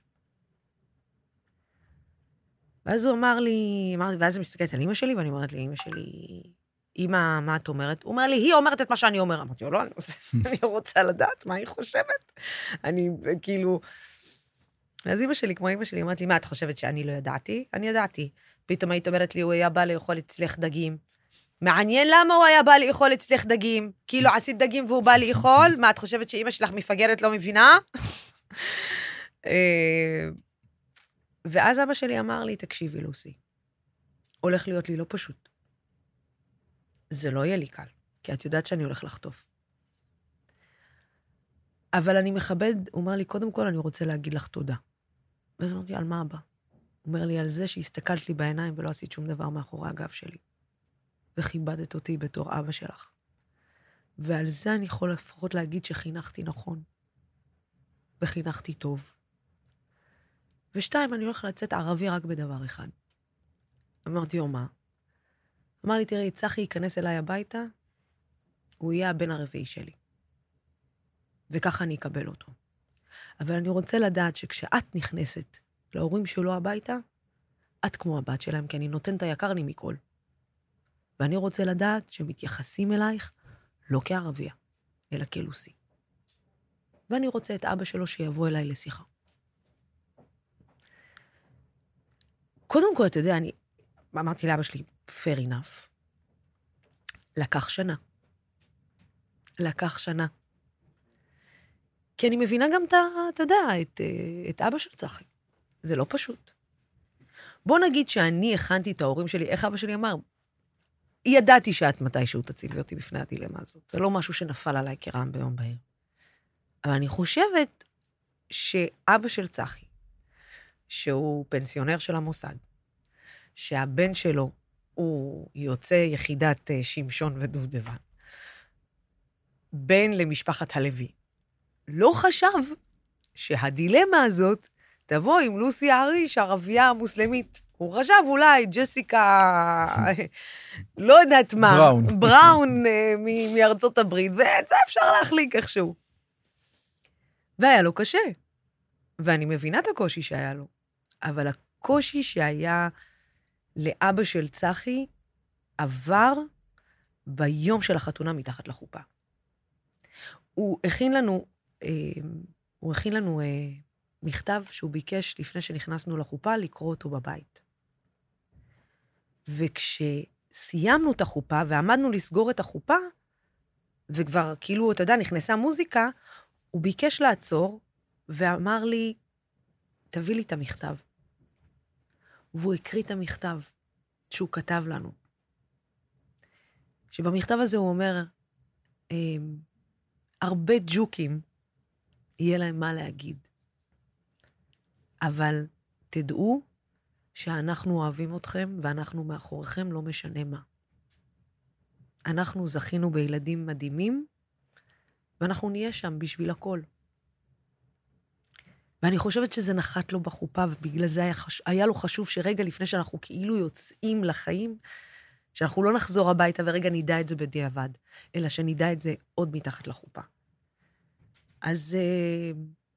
ואז הוא אמר לי, אמר, ואז אני מסתכלת על אימא שלי, ואני אומרת לאימא שלי, אמא, מה את אומרת? הוא אומר לי, היא אומרת את מה שאני אומר. אמרתי לו, לא, אני, רוצה לדעת מה היא חושבת. אני כאילו... ואז אימא שלי, כמו אימא שלי, אומרת לי, מה, את חושבת שאני לא ידעתי? אני ידעתי. פתאום היית אומרת לי, הוא היה בא לאכול אצלך דגים. מעניין למה הוא היה בא לאכול אצלך דגים. כאילו, עשית דגים והוא בא לאכול? מה, את חושבת שאימא שלך מפגרת לא מבינה? אה, ואז אבא שלי אמר לי, תקשיבי, לוסי, הולך להיות לי לא פשוט. זה לא יהיה לי קל, כי את יודעת שאני הולך לחטוף. אבל אני מכבד, הוא אומר לי, קודם כל אני רוצה להגיד לך תודה. ואז אמרתי, על מה אבא? הוא אומר לי, על זה שהסתכלת לי בעיניים ולא עשית שום דבר מאחורי הגב שלי. וכיבדת אותי בתור אבא שלך. ועל זה אני יכול לפחות להגיד שחינכתי נכון. וחינכתי טוב. ושתיים, אני הולך לצאת ערבי רק בדבר אחד. אמרתי לו, מה? אמר לי, תראי, צחי ייכנס אליי הביתה, הוא יהיה הבן הרביעי שלי. וככה אני אקבל אותו. אבל אני רוצה לדעת שכשאת נכנסת להורים שלו הביתה, את כמו הבת שלהם, כי אני נותן את היקר לי מכל. ואני רוצה לדעת שמתייחסים אלייך לא כערבייה, אלא כלוסי. ואני רוצה את אבא שלו שיבוא אליי לשיחה. קודם כל, אתה יודע, אני אמרתי לאבא שלי, fair enough. לקח שנה. לקח שנה. כי אני מבינה גם את ה... אתה יודע, את, אה, את אבא של צחי. זה לא פשוט. בוא נגיד שאני הכנתי את ההורים שלי, איך אבא שלי אמר? ידעתי שאת מתישהו תציבי אותי בפני הדילמה הזאת. זה לא משהו שנפל עליי כרעם ביום בהיר. אבל אני חושבת שאבא של צחי, שהוא פנסיונר של המוסד, שהבן שלו הוא יוצא יחידת אה, שמשון ודובדבן, בן למשפחת הלוי, לא חשב שהדילמה הזאת תבוא עם לוסי אריש, ערבייה מוסלמית. הוא חשב אולי ג'סיקה, לא יודעת מה, בראון. בראון אה, מארצות הברית, ואת זה אפשר להחליק איכשהו. והיה לו קשה, ואני מבינה את הקושי שהיה לו, אבל הקושי שהיה לאבא של צחי עבר ביום של החתונה מתחת לחופה. הוא הכין לנו, אה, הוא הכין לנו אה, מכתב שהוא ביקש לפני שנכנסנו לחופה לקרוא אותו בבית. וכשסיימנו את החופה ועמדנו לסגור את החופה, וכבר כאילו, אתה יודע, נכנסה מוזיקה, הוא ביקש לעצור ואמר לי, תביא לי את המכתב. והוא הקריא את המכתב שהוא כתב לנו. שבמכתב הזה הוא אומר, אמ, הרבה ג'וקים, יהיה להם מה להגיד. אבל תדעו שאנחנו אוהבים אתכם ואנחנו מאחוריכם, לא משנה מה. אנחנו זכינו בילדים מדהימים, ואנחנו נהיה שם בשביל הכל. ואני חושבת שזה נחת לו בחופה, ובגלל זה היה, חש... היה לו חשוב שרגע לפני שאנחנו כאילו יוצאים לחיים, שאנחנו לא נחזור הביתה ורגע נדע את זה בדיעבד, אלא שנדע את זה עוד מתחת לחופה. אז אה,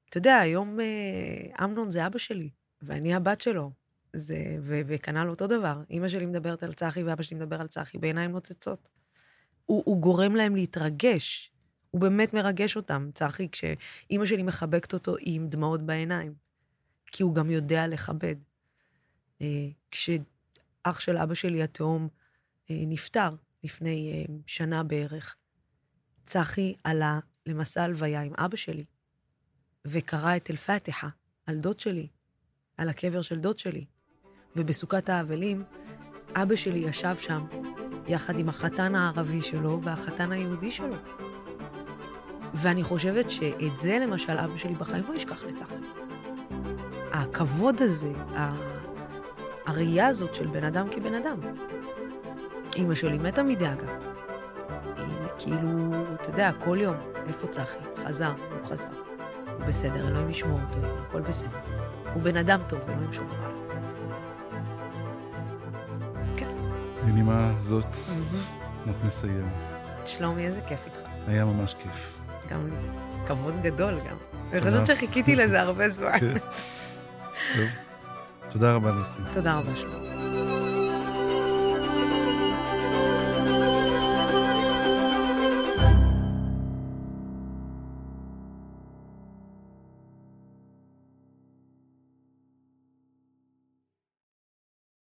אתה יודע, היום אה, אמנון זה אבא שלי, ואני הבת שלו. זה, ו- וכנ"ל אותו דבר. אימא שלי מדברת על צחי ואבא שלי מדבר על צחי בעיניים נוצצות. הוא, הוא גורם להם להתרגש. הוא באמת מרגש אותם, צחי, כשאימא שלי מחבקת אותו עם דמעות בעיניים. כי הוא גם יודע לכבד. אה, כשאח של אבא שלי, התאום, אה, נפטר לפני אה, שנה בערך, צחי עלה למסע הלוויה עם אבא שלי, וקרא את אל-פתיחה על דוד שלי, על הקבר של דוד שלי. ובסוכת האבלים, אבא שלי ישב שם, יחד עם החתן הערבי שלו והחתן היהודי שלו. ואני חושבת שאת זה, למשל, אבא שלי בחיים לא ישכח לצחק. הכבוד הזה, הראייה הזאת של בן אדם כבן אדם. אימא שלי מתה מדאגה. היא כאילו, אתה יודע, כל יום, איפה צחי? חזר, הוא חזר. הוא בסדר, אלוהים ישמור אותו, הכל בסדר. הוא בן אדם טוב, אלוהים שומר עליו. בנימה זאת, אנחנו נסיים. שלומי, איזה כיף איתך. היה ממש כיף. גם לי. כבוד גדול גם. אני. חושבת שחיכיתי לזה הרבה זמן. כן. טוב. תודה רבה, ליסי. תודה רבה, שלומי.